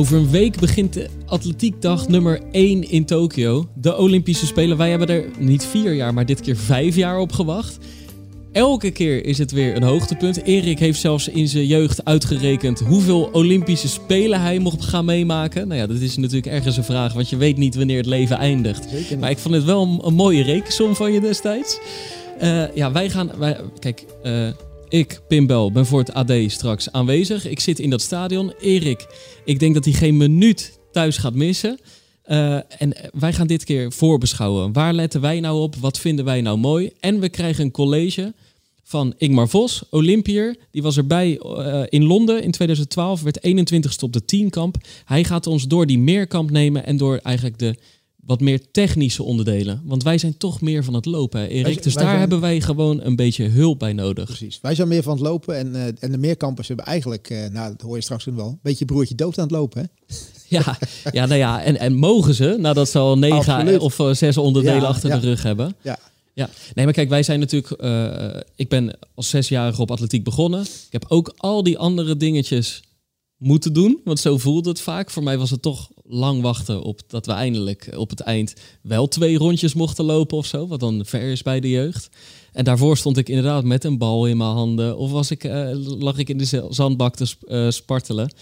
Over een week begint de atletiekdag nummer 1 in Tokio. De Olympische Spelen. Wij hebben er niet vier jaar, maar dit keer vijf jaar op gewacht. Elke keer is het weer een hoogtepunt. Erik heeft zelfs in zijn jeugd uitgerekend hoeveel Olympische Spelen hij mocht gaan meemaken. Nou ja, dat is natuurlijk ergens een vraag, want je weet niet wanneer het leven eindigt. Maar ik vond het wel een, een mooie rekensom van je destijds. Uh, ja, wij gaan. Wij, kijk, uh, ik, Pimbel, ben voor het AD straks aanwezig. Ik zit in dat stadion. Erik, ik denk dat hij geen minuut thuis gaat missen. Uh, en wij gaan dit keer voorbeschouwen. Waar letten wij nou op? Wat vinden wij nou mooi? En we krijgen een college van Ingmar Vos, Olympier. Die was erbij uh, in Londen in 2012, werd 21ste op de tienkamp. Hij gaat ons door die meerkamp nemen en door eigenlijk de wat meer technische onderdelen. Want wij zijn toch meer van het lopen, hè, Erik. Wij- dus wij daar zijn- hebben wij gewoon een beetje hulp bij nodig. Precies. Wij zijn meer van het lopen en, eh, en de meerkampers hebben eigenlijk, eh, nou dat hoor je straks wel, een beetje broertje dood aan het lopen. Hè? Ja, ja, nou ja, en, en mogen ze, nadat ze al negen Absoluut. of eh, zes onderdelen Ja, achter ja. de rug hebben. Ja. Ja, nee, maar kijk, wij zijn natuurlijk. ik ben als zesjarige op atletiek begonnen. Ik heb ook al die andere dingetjes moeten doen, want zo voelde het vaak. Voor mij was het toch lang wachten op dat we eindelijk op het eind wel twee rondjes mochten lopen of zo, wat dan ver is bij de jeugd. En daarvoor stond ik inderdaad met een bal in mijn handen of was ik, eh, lag ik in de za- zandbak te sp- eh, spartelen.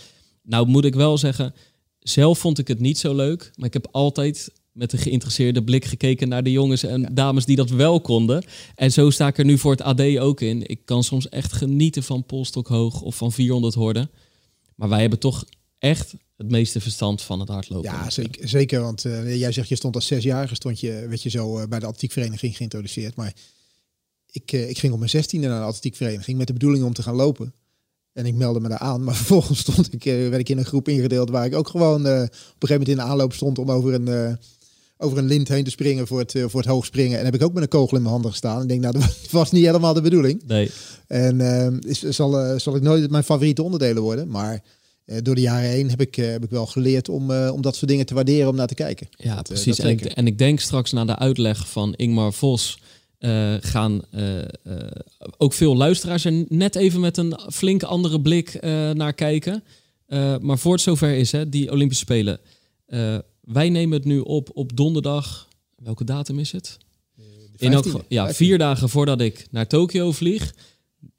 Nou moet ik wel zeggen, zelf vond ik het niet zo leuk, maar ik heb altijd met een geïnteresseerde blik gekeken naar de jongens en dames die dat wel konden. En zo sta ik er nu voor het AD ook in. Ik kan soms echt genieten van polstok hoog of van 400 horden. Maar wij hebben toch echt het meeste verstand van het hardlopen. Ja, zeker. zeker want eh, jij zegt je stond als zesjarige, stond je, werd je zo eh, bij de atletiekvereniging geïntroduceerd. Maar ik, eh, ik ging op mijn zestiende naar de atletiekvereniging met de bedoeling om te gaan lopen. En ik meldde me daar aan, maar vervolgens stond ik, werd ik in een groep ingedeeld waar ik ook gewoon op een gegeven moment in de aanloop stond om over een, over een lint heen te springen voor het, eh, voor het hoogspringen. En heb ik ook met een kogel in mijn handen gestaan. En denk, nou, dat was niet helemaal de bedoeling. Nee. En eh, is, zal, eh, zal ik nooit mijn favoriete onderdelen worden. Maar eh, door de jaren heen heb ik, heb ik wel geleerd om, om dat soort dingen te waarderen om naar te kijken. Ja, Dat, precies. en, ik, en ik denk straks na de uitleg van Ingmar Vos gaan ook veel luisteraars er net even met een flink andere blik naar kijken. Maar voor het zover is, hè, die Olympische Spelen. Eh, wij nemen het nu op op donderdag. Welke datum is het? In elk 15e, geval, ja, 15e. vier dagen voordat ik naar Tokio vlieg.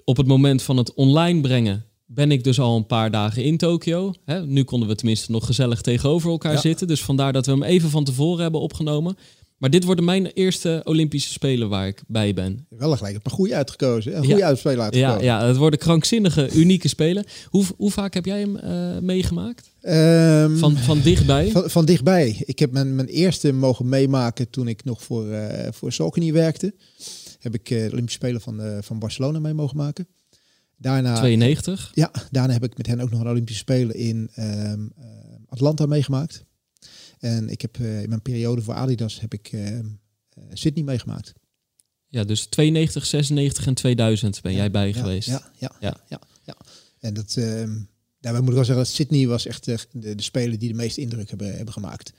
Op het moment van het online brengen ben ik dus al een paar dagen in Tokio. Hè, nu konden we tenminste nog gezellig tegenover elkaar Ja. zitten. Dus vandaar dat we hem even van tevoren hebben opgenomen. Maar dit worden mijn eerste Olympische Spelen waar ik bij ben. Wel gelijk een goede uitgekozen. Een goede Ja. uitspeler uitgekozen. Ja, ja, het worden krankzinnige, unieke Spelen. Hoe, hoe vaak heb jij hem eh, meegemaakt? Ehm, Van, van dichtbij? van, van dichtbij. Ik heb mijn, mijn eerste mogen meemaken toen ik nog voor, eh voor werkte. Heb ik eh, de Olympische Spelen van, van Barcelona mee mogen maken. Daarna, 92? ja, daarna heb ik met hen ook nog een Olympische Spelen in ehm, eh, Atlanta meegemaakt. En ik heb eh, in mijn periode voor Adidas heb ik ehm, eh, Sydney meegemaakt. Ja, dus 92, 96 en 2000 ben jij bij Ja, geweest. Ja, ja, Ja. ja. En dat, ehm daarbij moet ik wel zeggen dat Sydney was echt de, de, de spelen die de meeste indruk hebben, hebben gemaakt.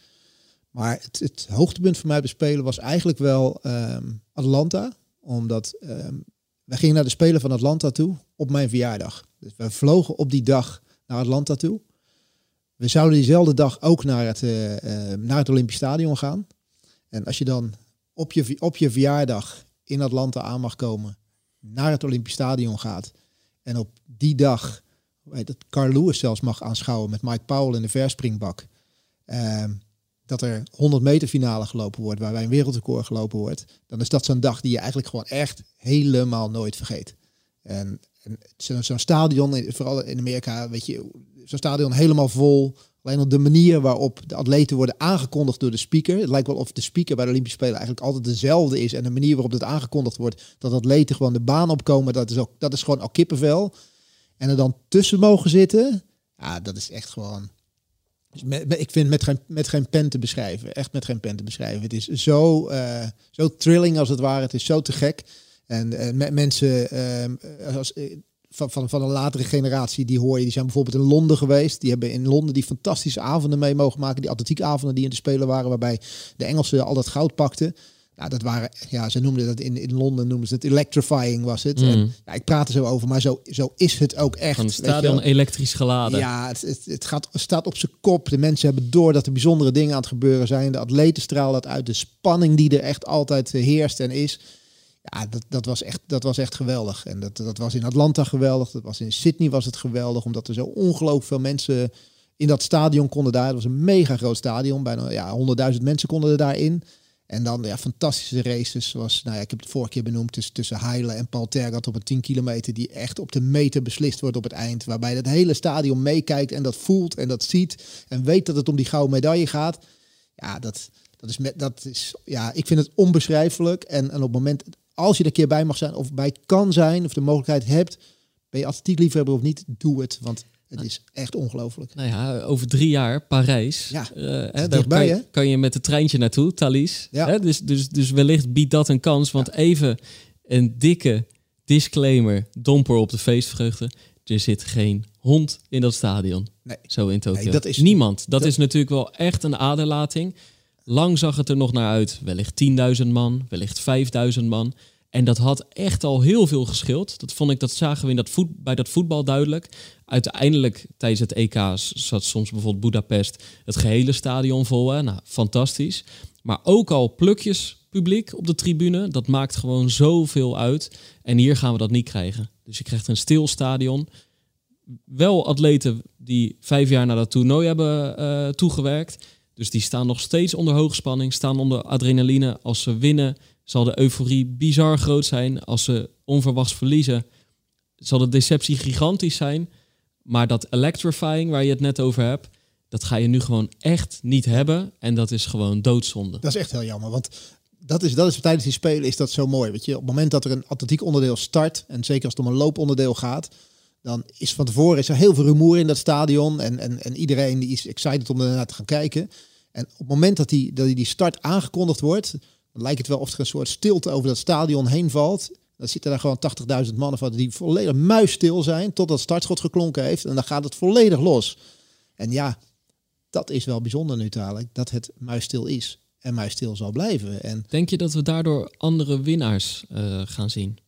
Maar het, het hoogtepunt voor mij de Spelen was eigenlijk wel ehm, Atlanta. Omdat ehm wij gingen naar de Spelen van Atlanta toe op mijn verjaardag. Dus we vlogen op die dag naar Atlanta toe. We zouden diezelfde dag ook naar het, eh, eh, naar het Olympisch Stadion gaan. En als je dan op je, op je verjaardag in Atlanta aan mag komen, naar het Olympisch Stadion gaat en op die dag het, Carl Lewis zelfs mag aanschouwen met Mike Powell in de verspringbak. Ehm, dat er 100 meter finale gelopen wordt, waarbij een wereldrecord gelopen wordt. Dan is dat zo'n dag die je eigenlijk gewoon echt helemaal nooit vergeet. En, zo'n stadion, vooral in Amerika, weet je, zo'n stadion helemaal vol. Alleen op de manier waarop de atleten worden aangekondigd door de speaker. Het lijkt wel of de speaker bij de Olympische Spelen eigenlijk altijd dezelfde is. En de manier waarop het aangekondigd wordt, dat atleten gewoon de baan opkomen, dat is, ook, dat is gewoon al kippenvel. En er dan tussen mogen zitten, ja, dat is echt gewoon... Dus ik vind met geen, met geen pen te beschrijven. Echt met geen pen te beschrijven. Het is zo, eh, zo thrilling als het ware. Het is zo te gek. En eh, met mensen ehm, als, eh, van, van, van een latere generatie, die hoor je, die zijn bijvoorbeeld in Londen geweest. Die hebben in Londen die fantastische avonden mee mogen maken. Die atletiekavonden die in de Spelen waren, waarbij de Engelsen al dat goud pakten. Nou, dat waren, ja, ze noemden dat in, in Londen, noemen ze het electrifying was het. Mm. En, ja, ik praat er zo over, maar zo, zo is het ook echt. Van het stadion elektrisch geladen. Ja, het, het, het gaat, staat op zijn kop. De mensen hebben door dat er bijzondere dingen aan het gebeuren zijn. De atleten stralen dat uit. De spanning die er echt altijd eh, heerst en is. Ja, dat, dat, was echt, dat was echt geweldig. En dat, dat was in Atlanta geweldig. Dat was in Sydney was het geweldig. Omdat er zo ongelooflijk veel mensen in dat stadion konden daar. Het was een mega groot stadion. Bijna ja, 100.000 mensen konden er daarin. En dan ja, fantastische races. Zoals, nou ja, ik heb het vorige keer benoemd. Tussen, tussen Heile en Paul Tergat op een 10 kilometer. Die echt op de meter beslist wordt op het eind. Waarbij het hele stadion meekijkt en dat voelt en dat ziet. En weet dat het om die gouden medaille gaat. Ja, dat, dat, is, met, dat is, ja, ik vind het onbeschrijfelijk. En, en op het moment, als je er een keer bij mag zijn of bij kan zijn, of de mogelijkheid hebt, ben je atletiek liefhebber of niet, doe het. Want het is echt ongelooflijk. Nou ja, over drie jaar Parijs. Ja, Eh, hè, daar kan, je met het treintje naartoe, Thalys. Ja. Hè, dus, dus, dus wellicht biedt dat een kans. Want even een dikke disclaimer, domper op de feestvreugde. Er zit geen hond in dat stadion. Nee. Zo in Tokio. Nee, dat is- Niemand. Dat, dat- is natuurlijk wel echt een aderlating. Lang zag het er nog naar uit. Wellicht 10.000 man, wellicht 5.000 man. En dat had echt al heel veel geschild. Dat vond ik, dat zagen we in dat voet, bij dat voetbal duidelijk. Uiteindelijk tijdens het EK zat soms bijvoorbeeld Budapest het gehele stadion vol. Hè? Nou, fantastisch. Maar ook al plukjes publiek op de tribune, dat maakt gewoon zoveel uit. En hier gaan we dat niet krijgen. Dus je krijgt een stil stadion. Wel atleten die vijf jaar naar dat toernooi hebben eh, toegewerkt. Dus die staan nog steeds onder hoogspanning, staan onder adrenaline. Als ze winnen, zal de euforie bizar groot zijn. Als ze onverwachts verliezen, zal de deceptie gigantisch zijn. Maar dat electrifying waar je het net over hebt, dat ga je nu gewoon echt niet hebben. En dat is gewoon doodzonde. Dat is echt heel jammer, want dat is, dat is tijdens die spelen is dat zo mooi. Weet je, op het moment dat er een atletiek onderdeel start, en zeker als het om een looponderdeel gaat, dan is van tevoren is er heel veel rumoer in dat stadion en, en, en iedereen die is excited om ernaar te gaan kijken. En op het moment dat die, dat die start aangekondigd wordt, dan lijkt het wel of er een soort stilte over dat stadion heen valt. Dan zitten daar gewoon 80.000 mannen van die volledig muisstil zijn totdat het startschot geklonken heeft en dan gaat het volledig los. En ja, dat is wel bijzonder nu dadelijk, dat het muisstil is en muisstil zal blijven. En Denk je dat we daardoor andere winnaars eh, gaan zien?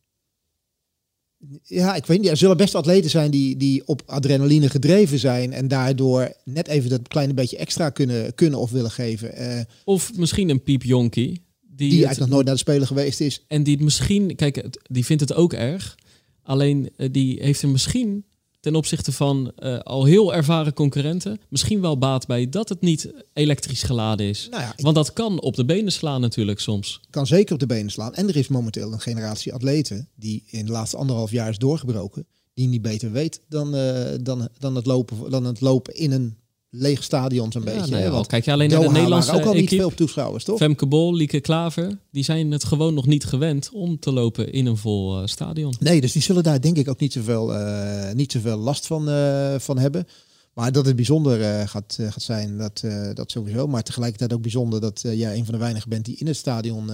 Ja, ik weet niet, er zullen best atleten zijn die, die op adrenaline gedreven zijn en daardoor net even dat kleine beetje extra kunnen, kunnen of willen geven. Eh, Of misschien een Piep Jonkie. Die, die het- eigenlijk nog nooit naar de Spelen geweest is. En die het misschien, kijk, die vindt het ook erg. Alleen eh, die heeft er misschien ten opzichte van eh, al heel ervaren concurrenten, misschien wel baat bij dat het niet elektrisch geladen is. Nou ja, Want dat kan op de benen slaan natuurlijk soms. kan zeker op de benen slaan. En er is momenteel een generatie atleten die in de laatste anderhalf jaar is doorgebroken, die niet beter weet dan, eh, dan, dan, het, lopen, dan het lopen in een leeg stadion zo'n Ja, beetje. al Want kijk je alleen naar de Nederlandse ook al niet equipe. veel toeschouwers, toch? Femke Bol, Lieke Klaver, die zijn het gewoon nog niet gewend om te lopen in een vol eh, stadion. Nee, dus die zullen daar denk ik ook niet zoveel, eh niet zoveel last van, eh, van hebben. Maar dat het bijzonder gaat, gaat zijn, dat, dat sowieso. Maar tegelijkertijd ook bijzonder dat jij een van de weinigen bent die in het stadion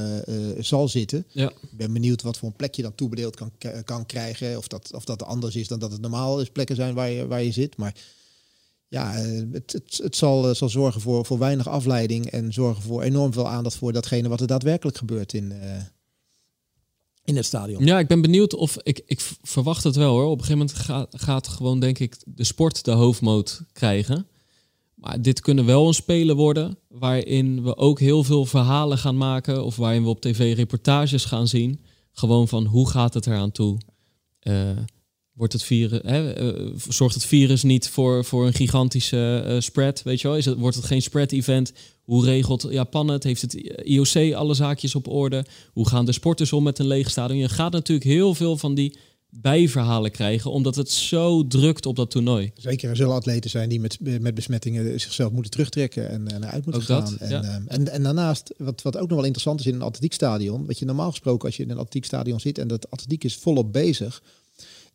zal zitten. Ja. Ik ben benieuwd wat voor een plek je dan toebedeeld kan, kan krijgen. Of dat, of dat anders is dan dat het normaal is plekken zijn waar je, waar je zit. Maar ja, eh, het, het, zal, eh, zal zorgen voor, voor weinig afleiding. En zorgen voor enorm veel aandacht voor datgene wat er daadwerkelijk gebeurt in, eh, in het stadion. Ja, ik ben benieuwd of ik, ik verwacht het wel hoor. Op een gegeven moment gaat, gaat gewoon, denk ik, de sport de hoofdmoot krijgen. Maar dit kunnen wel een spelen worden waarin we ook heel veel verhalen gaan maken. Of waarin we op tv reportages gaan zien. Gewoon van hoe gaat het eraan toe? Wordt het virus, hè, eh, zorgt het virus niet voor, voor een gigantische eh, spread? Weet je wel? Is het, wordt het geen spread-event? Hoe regelt Japan het? Heeft het IOC alle zaakjes op orde? Hoe gaan de sporters om met een leeg stadion? Je gaat natuurlijk heel veel van die bijverhalen krijgen, omdat het zo drukt op dat toernooi. Zeker, er zullen atleten zijn die met, met besmettingen zichzelf moeten terugtrekken en, en uit moeten Ook gaan. dat, en, ja. ehm, en, en daarnaast, wat, wat ook nog wel interessant is in een atletiekstadion, wat je normaal gesproken als je in een atletiekstadion zit en dat atletiek is volop bezig,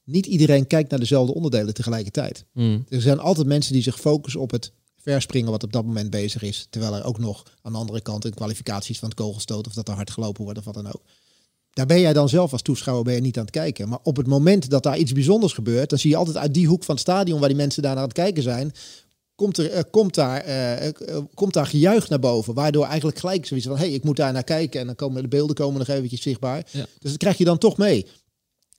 niet iedereen kijkt naar dezelfde onderdelen tegelijkertijd. Hmm. Er zijn altijd mensen die zich focussen op het verspringen wat op dat moment bezig is. Terwijl er ook nog aan de andere kant in kwalificaties van het kogelstoot of dat er hard gelopen wordt of wat dan ook. Daar ben jij dan zelf als toeschouwer ben je niet aan het kijken. Maar op het moment dat daar iets bijzonders gebeurt, dan zie je altijd uit die hoek van het stadion waar die mensen daar naar het kijken zijn, komt, er, eh, komt, daar, eh, eh, komt daar gejuich naar boven. Waardoor eigenlijk gelijk zoiets van, hé, hey, ik moet daar naar kijken. En dan komen de beelden komen nog eventjes zichtbaar. Ja. Dus dat krijg je dan toch mee.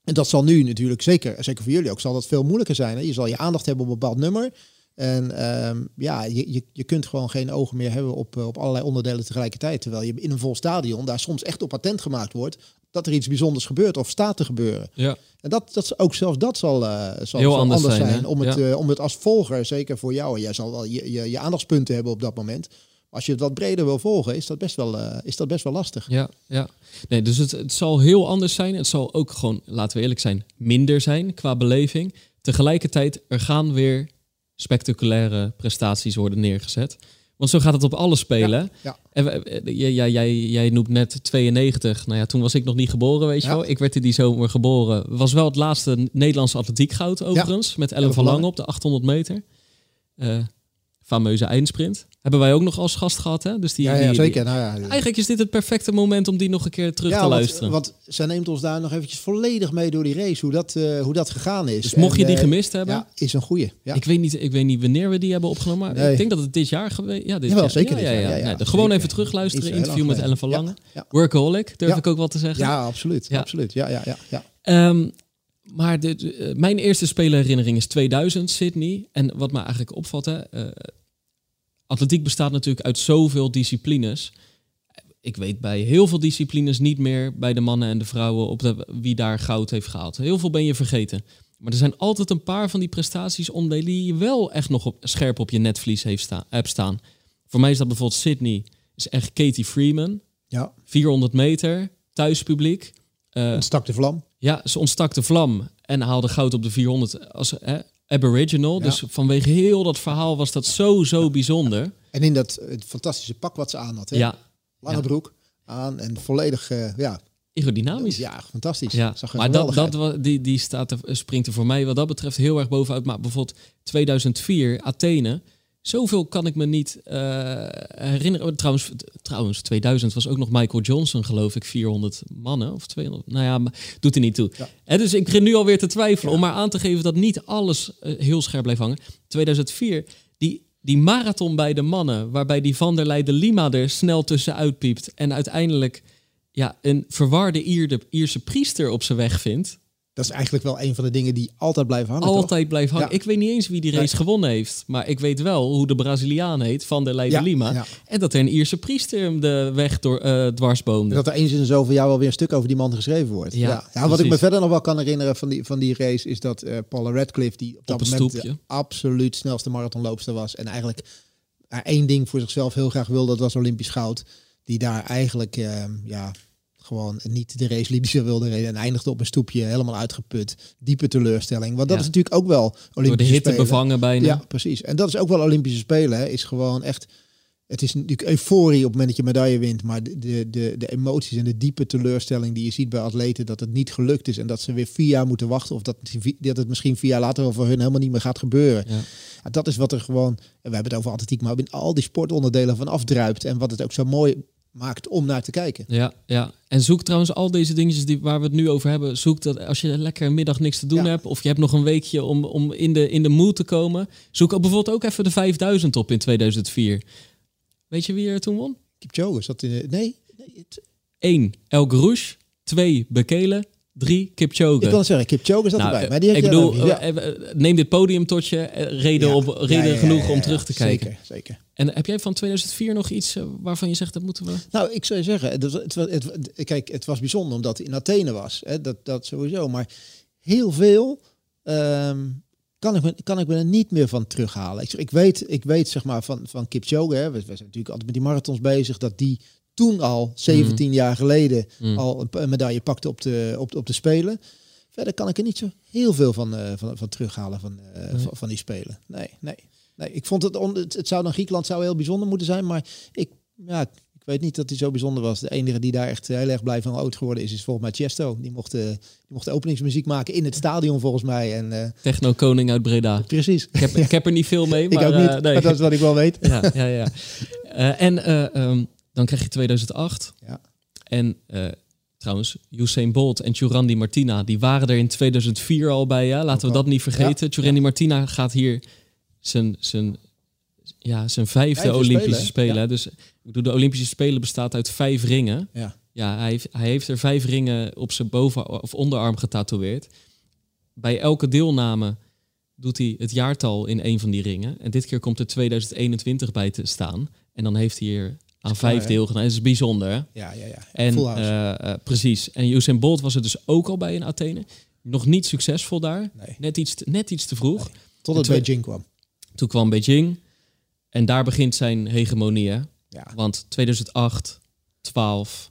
En dat zal nu natuurlijk, zeker, zeker voor jullie ook, zal dat veel moeilijker zijn. Hè? Je zal je aandacht hebben op een bepaald nummer. En ehm, ja, je, je, je kunt gewoon geen ogen meer hebben op, op allerlei onderdelen tegelijkertijd. Terwijl je in een vol stadion daar soms echt op attent gemaakt wordt dat er iets bijzonders gebeurt of staat te gebeuren. Ja. En dat, dat ook zelfs dat zal, uh, zal, Heel anders anders, zijn, om, het, Ja. eh, om het als volger, zeker voor jou. En jij zal wel je, je, je aandachtspunten hebben op dat moment. Als je het wat breder wil volgen, is dat best wel, eh, is dat best wel lastig. Ja, ja. Nee, dus het, het zal heel anders zijn. Het zal ook gewoon, laten we eerlijk zijn, minder zijn qua beleving. Tegelijkertijd, er gaan weer spectaculaire prestaties worden neergezet. Want zo gaat het op alle spelen. Ja. En jij, jij, jij, noemt net 92. Nou ja, toen was ik nog niet geboren, weet je Ja. wel. Ik werd in die zomer geboren. Was wel het laatste Nederlandse atletiekgoud overigens. Met Ellen van Lange op de 800 meter. Eh, fameuze eindsprint. Hebben wij ook nog als gast gehad, hè? Dus die, Ja, ja, die- die- zeker. Nou, ja, Eigenlijk is dit het perfecte moment om die nog een keer terug te want, luisteren. Want zij neemt ons daar nog eventjes volledig mee door die race, hoe dat, eh, hoe dat gegaan is. dus mocht je die eh, gemist hebben, Ja, is een goeie. Ja. ik, weet niet, ik weet niet wanneer we die hebben opgenomen, maar Nee. ik denk dat het dit jaar geweest Ja, dit Jawel, zeker Ja, ja, Nee, gewoon even terugluisteren. Heel Interview met Ellen van. Lange. Workaholic, durf ik ook wel te zeggen. ja, absoluut. Absoluut. Ja, ja, ja, ja. Maar de, de- eh, mijn eerste spelerherinnering is 2000, Sydney. En wat me eigenlijk opvalt, hè, eh, atletiek bestaat natuurlijk uit zoveel disciplines. Ik weet bij heel veel disciplines niet meer bij de mannen en de vrouwen op de, wie daar goud heeft gehaald. Heel veel ben je vergeten. Maar er zijn altijd een paar van die prestaties onderdelen die je wel echt nog op, scherp op je netvlies heeft sta, hebt staan. Voor mij is dat bijvoorbeeld Sydney, is echt Katie Freeman. ja. 400 meter, thuispubliek. Eh, Ontstak de vlam. Ja, ze ontstak de vlam en haalde goud op de 400 als hè, Aboriginal. Ja. Dus vanwege heel dat verhaal was dat zo, zo bijzonder. En in dat fantastische pak wat ze aan had. Hè? Ja, Lange ja. broek aan en volledig, eh, ja, aerodynamisch. ja, fantastisch. Ja, Zag maar dat, dat, die, die staat er, springt er voor mij wat dat betreft heel erg bovenuit. Maar bijvoorbeeld 2004, Athene. Zoveel kan ik me niet eh, herinneren. Trouwens, trouwens, 2000 was ook nog Michael Johnson, geloof ik. 400 mannen of 200. Nou ja, maar doet er niet toe. Ja. Hè, dus ik begin nu alweer te twijfelen. Ja. Om maar aan te geven dat niet alles eh, heel scherp bleef hangen. 2004, die, die marathon bij de mannen. Waarbij die Van der Leijden Lima er snel tussenuit piept. En uiteindelijk ja, een verwarde Ierde, Ierse priester op zijn weg vindt. Dat is eigenlijk wel een van de dingen die altijd blijven hangen. toch? Altijd blijft hangen. Ja. Ik weet niet eens wie die race gewonnen heeft. Maar ik weet wel hoe de Braziliaan heet, Van der Leijden Ja, Lima. En dat er een Ierse priester hem de weg door eh dwarsboomde. Dat er eens in de zoveel jaar wel weer een stuk over die man geschreven wordt. Ja, Ja, wat ik me verder nog wel kan herinneren van die, van die race is dat eh, Paula Radcliffe, die op dat moment stoepje. de absoluut snelste marathonloopster was. En eigenlijk maar één ding voor zichzelf heel graag wilde, dat was Olympisch goud. Die daar eigenlijk eh, ja, gewoon niet de race liep die ze wilde reden. En eindigde op een stoepje, helemaal uitgeput. Diepe teleurstelling. Want dat Ja. is natuurlijk ook wel Olympische door de hitte Spelen. bevangen bijna. Ja, precies. En dat is ook wel Olympische Spelen. Hè. Is gewoon echt. Het is natuurlijk euforie op het moment dat je medaille wint. Maar de, de, de, de emoties en de diepe teleurstelling die je ziet bij atleten. dat het niet gelukt is. En dat ze weer vier jaar moeten wachten. Of dat, dat het misschien vier jaar later wel voor hun helemaal niet meer gaat gebeuren. Ja. Ja, dat is wat er gewoon. We hebben het over atletiek. maar in al die sportonderdelen van afdruipt. En wat het ook zo mooi maakt om naar te kijken. Ja, ja. En zoek trouwens al deze dingetjes die, waar we het nu over hebben. Zoek dat als je lekker een middag niks te doen Ja. hebt. Of je hebt nog een weekje om, om in, de, in de mood te komen. Zoek ook bijvoorbeeld ook even de 5000 op in 2004. Weet je wie er toen won? Kipchoge zat in. de- Nee, nee het- 1. El Grouche. 2. Bekele. 3. Kipchoge. ik wil zeggen. Kipchoge zat Nou, erbij. eh, Maar die ik bedoel. Ja. eh, eh, neem dit podium tot je. Reden, Ja. op, reden ja, genoeg om terug te kijken. Zeker, zeker. En heb jij van 2004 nog iets waarvan je zegt dat moeten we... Nou, ik zou zeggen, het, het, kijk, het was bijzonder omdat het in Athene was. Hè, dat, dat sowieso. Maar heel veel ehm, kan, ik me, kan ik me er niet meer van terughalen. Ik, ik, weet, ik weet zeg maar van, van Kipchoge, hè, we, we zijn natuurlijk altijd met die marathons bezig, dat die toen al, 17 jaar geleden, Mm. al een, medaille pakte op de, op, de- op de Spelen. Verder kan ik er niet zo heel veel van, eh, van, van terughalen van, eh, Nee. van, van die Spelen. Nee, nee. nee ik vond het, on, het, het zou dan Griekenland zou heel bijzonder moeten zijn, maar ik, ja, ik weet niet dat hij zo bijzonder was. De enige die daar echt heel erg blij van oud geworden is, is volgens mij Chesto. Die mocht, eh, die mocht de openingsmuziek maken in het stadion volgens mij. En, Techno Koning uit Breda. precies. Ik heb, ik heb er niet veel mee, maar... ik ook niet, nee. maar dat is wat ik wel weet. ja, ja, ja. En eh, ehm, dan krijg je 2008. Ja. En eh, trouwens, Usain Bolt en Jurandi Martina, die waren er in 2004 al bij. Ja? Laten we dat niet vergeten. Ja, Martina gaat hier zijn, zijn, ja, zijn vijfde Olympische Spelen. Dus ik bedoel, de Olympische Spelen bestaat uit vijf ringen. Ja. Ja, hij heeft, hij heeft er vijf ringen op zijn boven- of onderarm getatoeëerd. Bij elke deelname doet hij het jaartal in een van die ringen. En dit keer komt er 2021 bij te staan. En dan heeft hij er aan vijf deelgenomen. Dat is bijzonder, hè? Ja, ja, ja. En, eh, precies. En Usain Bolt was er dus ook al bij in Athene. Nog niet succesvol daar. Nee. Net iets net iets te vroeg. Tot het twee- Beijing kwam. Toen kwam Beijing. En daar begint zijn hegemonie, hè? Ja. Want 2008, 12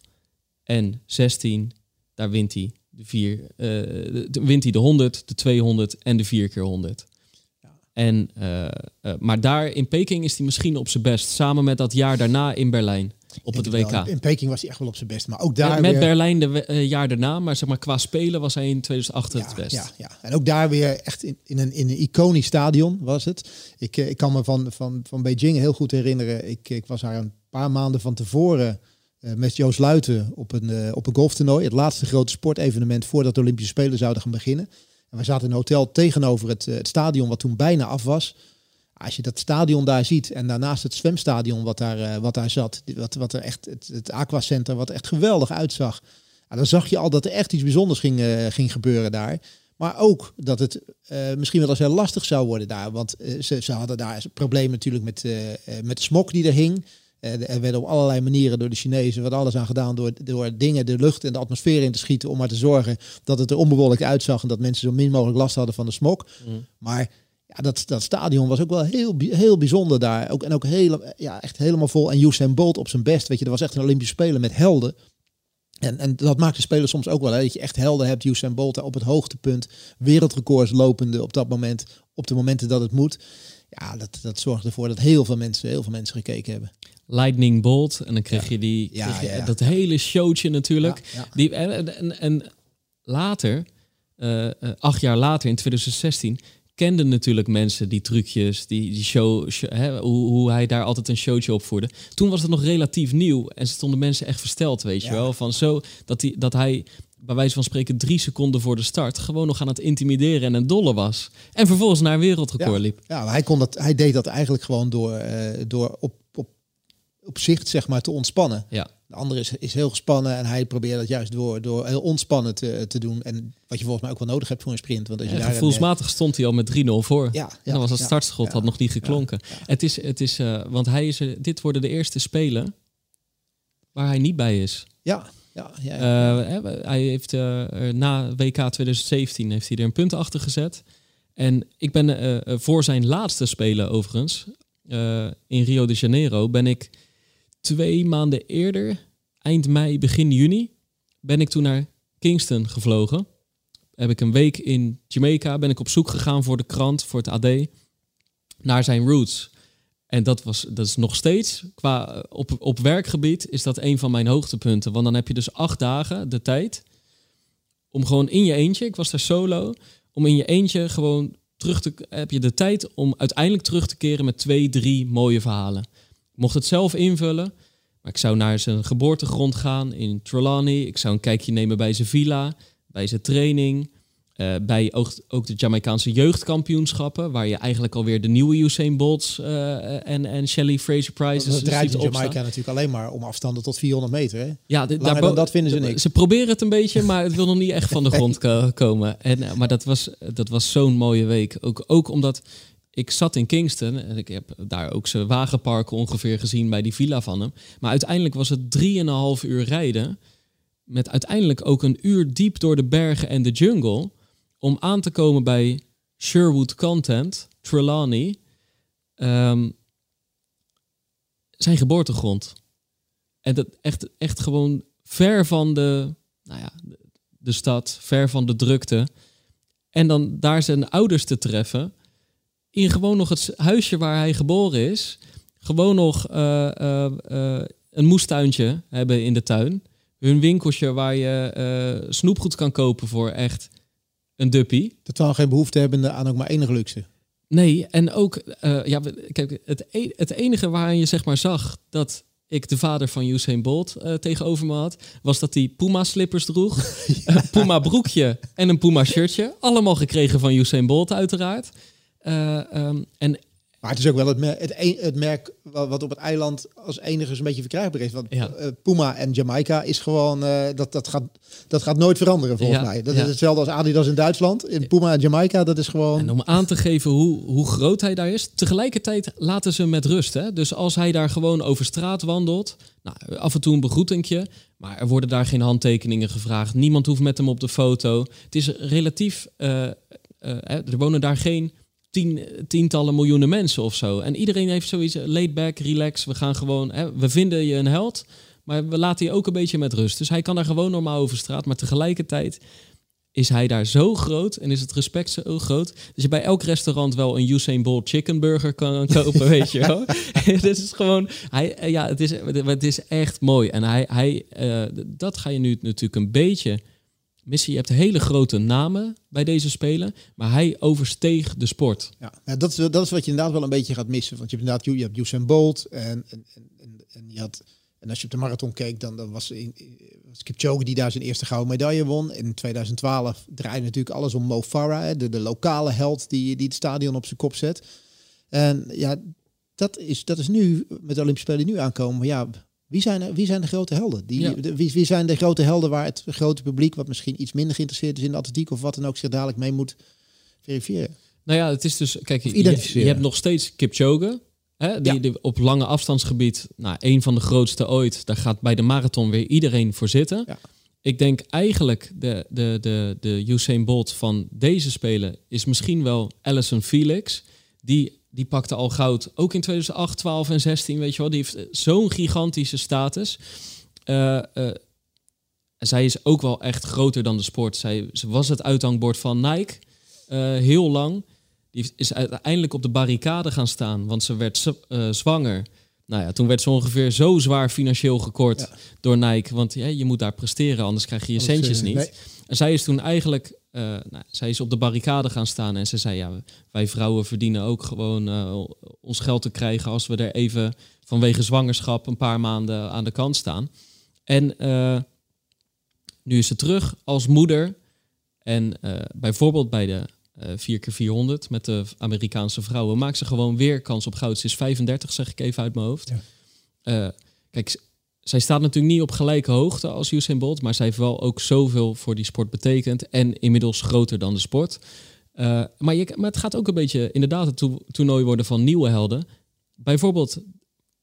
en 16, daar wint hij de vier, eh, de- wint hij de 100, de 200 en de 4 keer 100. En, eh, eh, maar daar in Peking is hij misschien op zijn best. Samen met dat jaar daarna in Berlijn op het wel. WK. In Peking was hij echt wel op zijn best. Maar ook Met, daar met weer... Berlijn de eh, jaar daarna, maar zeg maar qua spelen was hij in 2008 het best. Ja, ja, en ook daar weer echt in, in, een, in een iconisch stadion was het. Ik, ik kan me van, van, van Beijing heel goed herinneren. Ik, ik was daar een paar maanden van tevoren met Joost Luiten op een, op een golftoernooi. Het laatste grote sportevenement voordat de Olympische Spelen zouden gaan beginnen. We zaten in een hotel tegenover het, eh, het stadion wat toen bijna af was. Als je dat stadion daar ziet en daarnaast het zwemstadion wat daar, eh, wat daar zat, wat, wat er echt, het, het aquacenter wat echt geweldig uitzag. Dan zag je al dat er echt iets bijzonders ging, eh, ging gebeuren daar. Maar ook dat het misschien wel eens heel lastig zou worden daar. Want ze, ze hadden daar een probleem natuurlijk met, met de smok die er hing. Eh, er werd op allerlei manieren door de Chinezen wat alles aan gedaan door, door dingen de lucht en de atmosfeer in te schieten. Om maar te zorgen dat het er onbewolkt uitzag en dat mensen zo min mogelijk last hadden van de smok. Mm. Maar ja, dat, dat stadion was ook wel heel, heel bijzonder daar. Ook, en ook heel, ja, echt helemaal vol. En Usain Bolt op zijn best. Weet je, er was echt een Olympische Spelen met helden. En, en dat maakt de spelers soms ook wel. Hè, dat je echt helden hebt. Usain Bolt op het hoogtepunt. Wereldrecords lopende op dat moment. Op de momenten dat het moet. Ja, dat, dat zorgt ervoor dat heel veel mensen, heel veel mensen gekeken hebben. Lightning Bolt. En dan kreeg je, die, kreeg je dat hele showtje natuurlijk. Die, en, en, en later, eh, eh, acht jaar later in 2016, kenden natuurlijk mensen die trucjes, die, die show, show- hè, hoe, hoe hij daar altijd een showtje opvoerde. Toen was het nog relatief nieuw en stonden mensen echt versteld, weet je wel. Van zo dat, hij dat hij bij wijze van spreken drie seconden voor de start gewoon nog aan het intimideren en een dolle was. En vervolgens naar een wereldrecord Ja. liep. Ja, maar hij, kon dat, hij deed dat eigenlijk gewoon door, eh, door op, op, zicht zeg maar, te ontspannen. Ja. De andere is, is heel gespannen en hij probeert dat juist door, door heel ontspannen te, te doen. En wat je volgens mij ook wel nodig hebt voor een sprint. Want als je daar een, gevoelsmatig stond hij al met 3-0 voor. eh, Ja, en dan was het ja, startschot ja, had nog niet geklonken. Het is, het is eh, want hij is, er- dit worden de eerste spelen waar hij niet bij is. Ja, ja, ja, ja. Eh, hij heeft eh, na WK 2017 heeft hij er een punt achter gezet. En ik ben eh, eh, voor zijn laatste spelen overigens, eh, in Rio de Janeiro, ben ik twee maanden eerder, eind mei, begin juni, ben ik toen naar Kingston gevlogen. Heb ik een week in Jamaica, ben ik op zoek gegaan voor de krant, voor het AD, naar zijn roots. En dat, was, dat is nog steeds, qua eh, op, op werkgebied, is dat een van mijn hoogtepunten. Want dan heb je dus acht dagen de tijd om gewoon in je eentje, ik was daar solo, om in je eentje gewoon terug te, heb je de tijd om uiteindelijk terug te keren met twee, drie mooie verhalen. Ik mocht het zelf invullen, maar ik zou naar zijn geboortegrond gaan in Trelawney. Ik zou een kijkje nemen bij zijn villa, bij zijn training. eh, bij ook, ook de Jamaicaanse jeugdkampioenschappen, waar je eigenlijk alweer de nieuwe Usain Bolts eh, en, en Shelley Fraser Price het draait in opstaan. Jamaica natuurlijk alleen maar om afstanden tot 400 meter. Hè? Ja, daarbo- dan dat vinden ze niks. Ze proberen het een beetje, maar het wil nog niet echt van de grond ko- komen. En, eh, maar dat was, dat was zo'n mooie week. Ook, ook omdat ik zat in Kingston en ik heb daar ook zijn wagenparken ongeveer gezien bij die villa van hem. Maar uiteindelijk was het drieënhalf uur rijden. Met uiteindelijk ook een uur diep door de bergen en de jungle. Om aan te komen bij Sherwood Content, Trelawney. ehm, zijn geboortegrond. En dat echt, echt gewoon ver van de, nou ja, de stad, ver van de drukte. En dan daar zijn ouders te treffen. In gewoon nog het huisje waar hij geboren is. Gewoon nog eh, eh, eh, een moestuintje hebben in de tuin. Hun winkeltje waar je snoepgoed kan kopen voor echt een duppie. Totaal geen behoefte hebben aan ook maar enige luxe. Nee, en ook, ja, kijk, het, e- het enige waaraan je zeg maar zag dat ik de vader van Usain Bolt tegenover me had, was dat hij Puma slippers droeg, een Puma broekje en een Puma shirtje. Allemaal gekregen van Usain Bolt uiteraard. Eh, ehm, en Maar het is ook wel het, mer- het, een- het merk wa- wat op het eiland als enige zo'n beetje verkrijgbaar is. Want Ja. eh, Puma en Jamaica is gewoon, eh, dat, dat, gaat, dat gaat nooit veranderen volgens Ja, mij. Dat ja. is hetzelfde als Adidas in Duitsland. In Puma en Jamaica, dat is gewoon... En om aan te geven hoe, hoe groot hij daar is. Tegelijkertijd laten ze hem met rust. Hè? Dus als hij daar gewoon over straat wandelt. Nou, af en toe een begroetingje. Maar er worden daar geen handtekeningen gevraagd. Niemand hoeft met hem op de foto. Het is relatief. hè, er wonen daar geen tien, tientallen miljoenen mensen of zo. En iedereen heeft zoiets. Laid back, relax. We gaan gewoon. Hè, we vinden je een held. Maar we laten je ook een beetje met rust. Dus hij kan daar gewoon normaal over straat. Maar tegelijkertijd is hij daar zo groot en is het respect zo groot dat je bij elk restaurant wel een Usain Bolt chicken burger kan kopen, weet je wel. Dit is gewoon, hij, ja, het is, het is echt mooi en hij, hij, eh, dat ga je nu natuurlijk een beetje missen. Je hebt hele grote namen bij deze spelen, maar hij oversteeg de sport. Ja, dat, is, dat is wat je inderdaad wel een beetje gaat missen. Want je hebt inderdaad je hebt Usain Bolt en, en, en, en, je had, en als je op de marathon keek, dan, was, in, was Kipchoge die daar zijn eerste gouden medaille won. In 2012 draaide natuurlijk alles om Mo Farah, de, de lokale held die, die het stadion op zijn kop zet. En ja, dat is, dat is nu, met de Olympische Spelen die nu aankomen, ja, wie zijn, wie zijn de grote helden? Die, Ja. de, wie, wie zijn de grote helden waar het grote publiek, wat misschien iets minder geïnteresseerd is in de atletiek of wat dan ook, zich dadelijk mee moet verifiëren? Nou ja, het is dus, kijk, je, je, hebt nog steeds Kipchoge. Hè, die, Ja. die op lange afstandsgebied, nou, een van de grootste ooit. Daar gaat bij de marathon weer iedereen voor zitten. Ja. Ik denk eigenlijk de, de, de, de Usain Bolt van deze spelen is misschien wel Alison Felix. Die, die pakte al goud, ook in 2008, 12 en 16, weet je wel. Die heeft eh, zo'n gigantische status. Eh, zij is ook wel echt groter dan de sport. Zij, ze was het uithangbord van Nike heel lang. Die is uiteindelijk op de barricade gaan staan, want ze werd zwanger. Nou ja, toen werd ze ongeveer zo zwaar financieel gekort Ja. door Nike. Want ja, je moet daar presteren, anders krijg je je Anders, centjes niet. nee. En zij is toen eigenlijk, eh, nou, zij is op de barricade gaan staan en ze zei, ja, wij vrouwen verdienen ook gewoon eh, ons geld te krijgen als we er even vanwege zwangerschap een paar maanden aan de kant staan. En eh, nu is ze terug als moeder. En bijvoorbeeld bij de eh 4x400 met de Amerikaanse vrouwen maakt ze gewoon weer kans op goud. Ze is 35, zeg ik even uit mijn hoofd. Ja. Kijk, zij staat natuurlijk niet op gelijke hoogte als Usain Bolt, maar zij heeft wel ook zoveel voor die sport betekend en inmiddels groter dan de sport. Eh, maar, het gaat ook een beetje inderdaad het to- toernooi worden van nieuwe helden. Bijvoorbeeld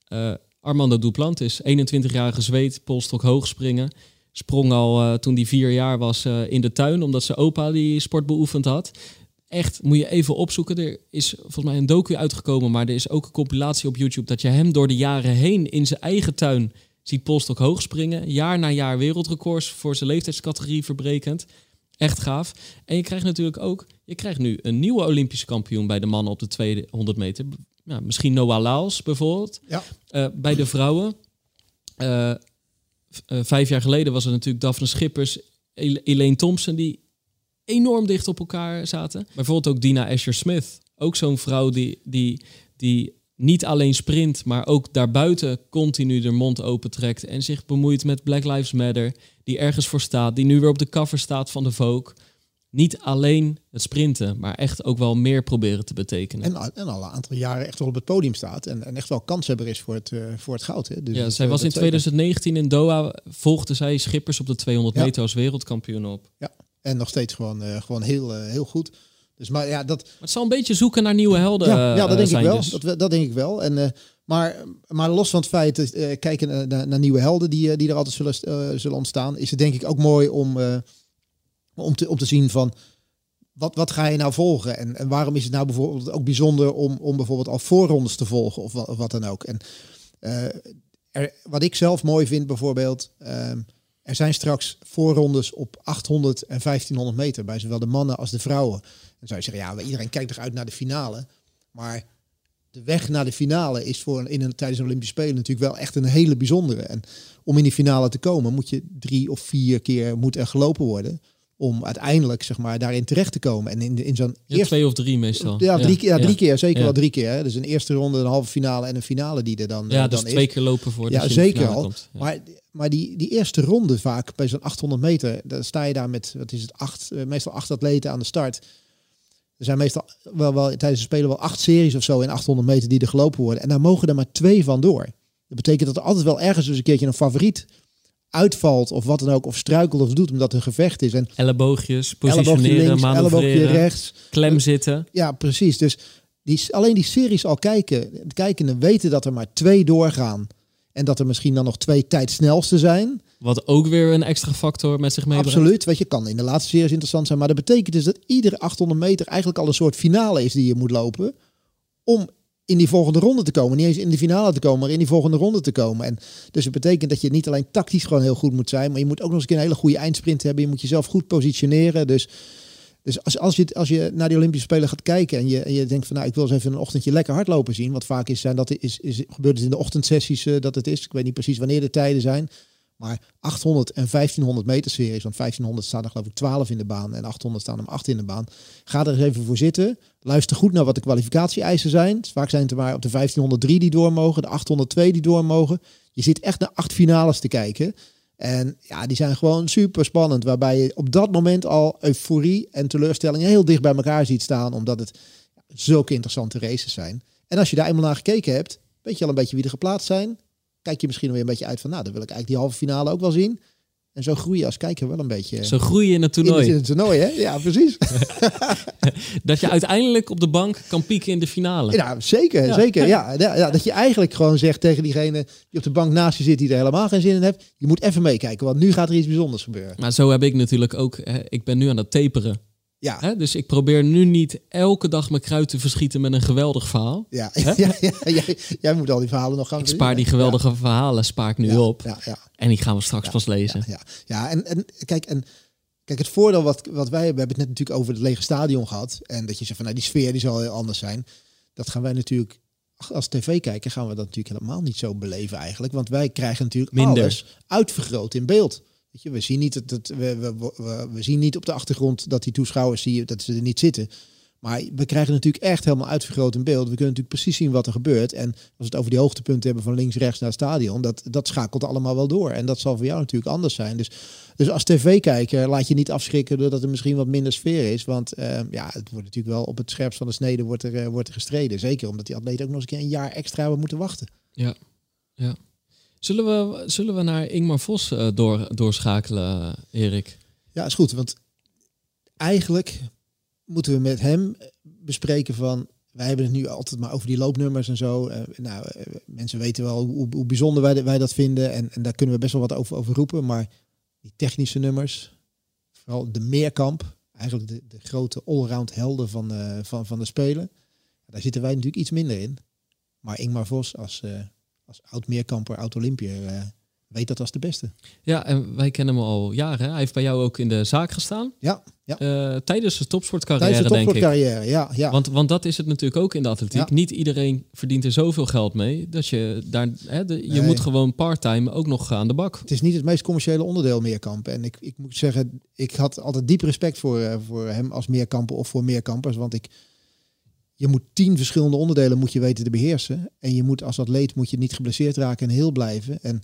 eh, Armando Duplantis, 21-jarige zweet, polstok hoogspringen. Sprong al eh, toen hij vier jaar was in de tuin, omdat zijn opa die sport beoefend had. Echt, moet je even opzoeken. Er is volgens mij een docu uitgekomen, maar er is ook een compilatie op YouTube dat je hem door de jaren heen in zijn eigen tuin ziet polstok hoog springen. Jaar na jaar wereldrecords voor zijn leeftijdscategorie verbrekend. Echt gaaf. En je krijgt natuurlijk ook, je krijgt nu een nieuwe Olympische kampioen bij de mannen op de 200 meter. Ja, misschien Noah Laos bijvoorbeeld. Ja. Eh, bij de vrouwen. eh, eh, vijf jaar geleden was het natuurlijk Daphne Schippers, El- Elaine Thompson, die enorm dicht op elkaar zaten. Bijvoorbeeld ook Dina Asher-Smith. Ook zo'n vrouw die, die, die niet alleen sprint, maar ook daarbuiten continu de mond opentrekt en zich bemoeit met Black Lives Matter, die ergens voor staat, die nu weer op de cover staat van de Vogue. Niet alleen het sprinten, maar echt ook wel meer proberen te betekenen. En, en al een aantal jaren echt wel op het podium staat. En, en echt wel kanshebber is voor het, eh, voor het goud. Hè. Dus ja, zij eh, was in dat zeker. 2019 in Doha, volgde zij Schippers op de 200 Ja. meter als wereldkampioen op. En nog steeds gewoon, eh, gewoon heel, heel goed. Dus maar ja, dat, Maar het zal een beetje zoeken naar nieuwe helden ja, eh, ja, dat denk ik wel. dus. Dat, dat denk ik wel. En, eh, maar, maar los van het feit, eh, kijken naar, naar, nieuwe helden die, eh, die er altijd zullen, eh, zullen ontstaan, is het denk ik ook mooi om, eh, om, te, om te zien van wat, wat ga je nou volgen? En, en waarom is het nou bijvoorbeeld ook bijzonder om, om bijvoorbeeld al voorrondes te volgen of wat, of wat dan ook? En eh, er, wat ik zelf mooi vind bijvoorbeeld, ehm, er zijn straks voorrondes op 800 en 1500 meter bij zowel de mannen als de vrouwen. Dan zou je zeggen, ja, iedereen kijkt toch uit naar de finale. Maar de weg naar de finale is voor een, in een, tijdens de Olympische Spelen natuurlijk wel echt een hele bijzondere. En om in die finale te komen moet je drie of vier keer moet er gelopen worden om uiteindelijk zeg maar daarin terecht te komen. En in, in zo'n Ja, eerste twee of drie meestal. ja, drie, keer- ja, drie keer, zeker Ja. wel drie keer. Hè. Dus een eerste ronde, een halve finale en een finale die er dan, Ja, eh, dus dan twee is. keer lopen voor Ja, de zeker al. Maar, maar die, die eerste ronde vaak, bij zo'n 800 meter, dan sta je daar met, wat is het, acht, eh, meestal acht atleten aan de start. Er zijn meestal wel, wel tijdens de Spelen wel acht series of zo in 800 meter die er gelopen worden. En daar mogen er maar twee van door. Dat betekent dat er altijd wel ergens dus een keertje een favoriet uitvalt of wat dan ook, of struikelt of doet omdat er een gevecht is. En Elleboogjes, elleboogje positioneren, links, elleboogje manoeuvreren, rechts. klem zitten. Ja, precies. Dus die, alleen die series al kijken, de kijkenden weten dat er maar twee doorgaan. En dat er misschien dan nog twee tijdsnelste zijn. Wat ook weer een extra factor met zich meebrengt. Absoluut. Weet je, kan in de laatste series interessant zijn. Maar dat betekent dus dat iedere 800 meter eigenlijk al een soort finale is die je moet lopen. Om in die volgende ronde te komen. Niet eens in de finale te komen, maar in die volgende ronde te komen. En dus het betekent dat je niet alleen tactisch gewoon heel goed moet zijn. Maar je moet ook nog eens een hele goede eindsprint hebben. Je moet jezelf goed positioneren. Dus, dus als, als, je, als je naar die Olympische Spelen gaat kijken. En je, je denkt van nou ik wil eens even een ochtendje lekker hardlopen zien. Wat vaak is, zijn dat is, is, gebeurt het in de ochtendsessies eh, dat het is. Ik weet niet precies wanneer de tijden zijn. Maar 800 en 1500 meter series, want 1500 staan er geloof ik 12 in de baan en 800 staan er maar 8 in de baan. Ga er eens even voor zitten. Luister goed naar wat de kwalificatie-eisen zijn. Vaak zijn het er maar op de 1503 die door mogen, de 802 die door mogen. Je zit echt naar acht finales te kijken. En ja, die zijn gewoon super spannend. Waarbij je op dat moment al euforie en teleurstelling heel dicht bij elkaar ziet staan. Omdat het zulke interessante races zijn. En als je daar eenmaal naar gekeken hebt, weet je al een beetje wie er geplaatst zijn kijk je misschien weer een beetje uit van, nou, dan wil ik eigenlijk die halve finale ook wel zien. En zo groei je als kijker wel een beetje. Zo groei je in het toernooi. in het toernooi, hè? Ja, precies. Dat je uiteindelijk op de bank kan pieken in de finale. Ja, zeker, Ja. zeker. Ja, ja, ja, dat je eigenlijk gewoon zegt tegen diegene die op de bank naast je zit, die er helemaal geen zin in heeft, je moet even meekijken, want nu gaat er iets bijzonders gebeuren. Maar zo heb ik natuurlijk ook... Hè, ik ben nu aan het taperen. Ja, Hè, dus ik probeer nu niet elke dag mijn kruid te verschieten met een geweldig verhaal. ja, Hè? ja, ja, jij, moet al die verhalen nog gaan Ik spaar die geweldige verhalen spaar ik nu ja, op. Ja, ja, En die gaan we straks pas lezen. Ja, ja. en, en kijk, en kijk, het voordeel wat, wat wij hebben, we hebben het net natuurlijk over het lege stadion gehad. En dat je zegt van nou, die sfeer die zal heel anders zijn. Dat gaan wij natuurlijk, als tv-kijker, gaan we dat natuurlijk helemaal niet zo beleven eigenlijk. Want wij krijgen natuurlijk Minder. alles uitvergroot in beeld. We zien niet dat het, we, we, we, we zien niet op de achtergrond dat die toeschouwers zie je, dat ze er niet zitten. Maar we krijgen natuurlijk echt helemaal uitvergroot in beeld. We kunnen natuurlijk precies zien wat er gebeurt. En als we het over die hoogtepunten hebben van links, rechts naar het stadion, dat, dat schakelt allemaal wel door. En dat zal voor jou natuurlijk anders zijn. Dus, dus als tv-kijker laat je niet afschrikken doordat er misschien wat minder sfeer is. Want eh, ja, het wordt natuurlijk wel op het scherpst van de snede wordt er, eh, wordt er gestreden. Zeker omdat die atleten ook nog eens een een jaar extra hebben moeten wachten. Ja. ja. Zullen, we, zullen we naar Ingmar Vos eh, door, doorschakelen, Erik? Ja, is goed. Want eigenlijk moeten we met hem bespreken van... Wij hebben het nu altijd maar over die loopnummers en zo. Eh, nou, eh, mensen weten wel hoe, hoe bijzonder wij, wij dat vinden. En, en daar kunnen we best wel wat over, over roepen. Maar die technische nummers, vooral de meerkamp... Eigenlijk de, de grote allround helden van, van, van de Spelen. Daar zitten wij natuurlijk iets minder in. Maar Ingmar Vos als, als oud-meerkamper, oud-Olympier... eh, weet dat als de beste. Ja, en wij kennen hem al jaren. Hij heeft bij jou ook in de zaak gestaan. Ja, ja. Eh, tijdens de topsportcarrière, Tijdens de denk ik. topsportcarrière, ja. ja. Want, want dat is het natuurlijk ook in de atletiek. Ja. Niet iedereen verdient er zoveel geld mee. Dat je daar, hè, de- je Nee. moet gewoon part-time ook nog aan de bak. Het is niet het meest commerciële onderdeel meerkamp. En ik, ik moet zeggen, ik had altijd diep respect voor, eh, voor hem als meerkamper of voor meerkampers. Want ik, je moet tien verschillende onderdelen moet je weten te beheersen. En je moet als atleet moet je niet geblesseerd raken en heel blijven. En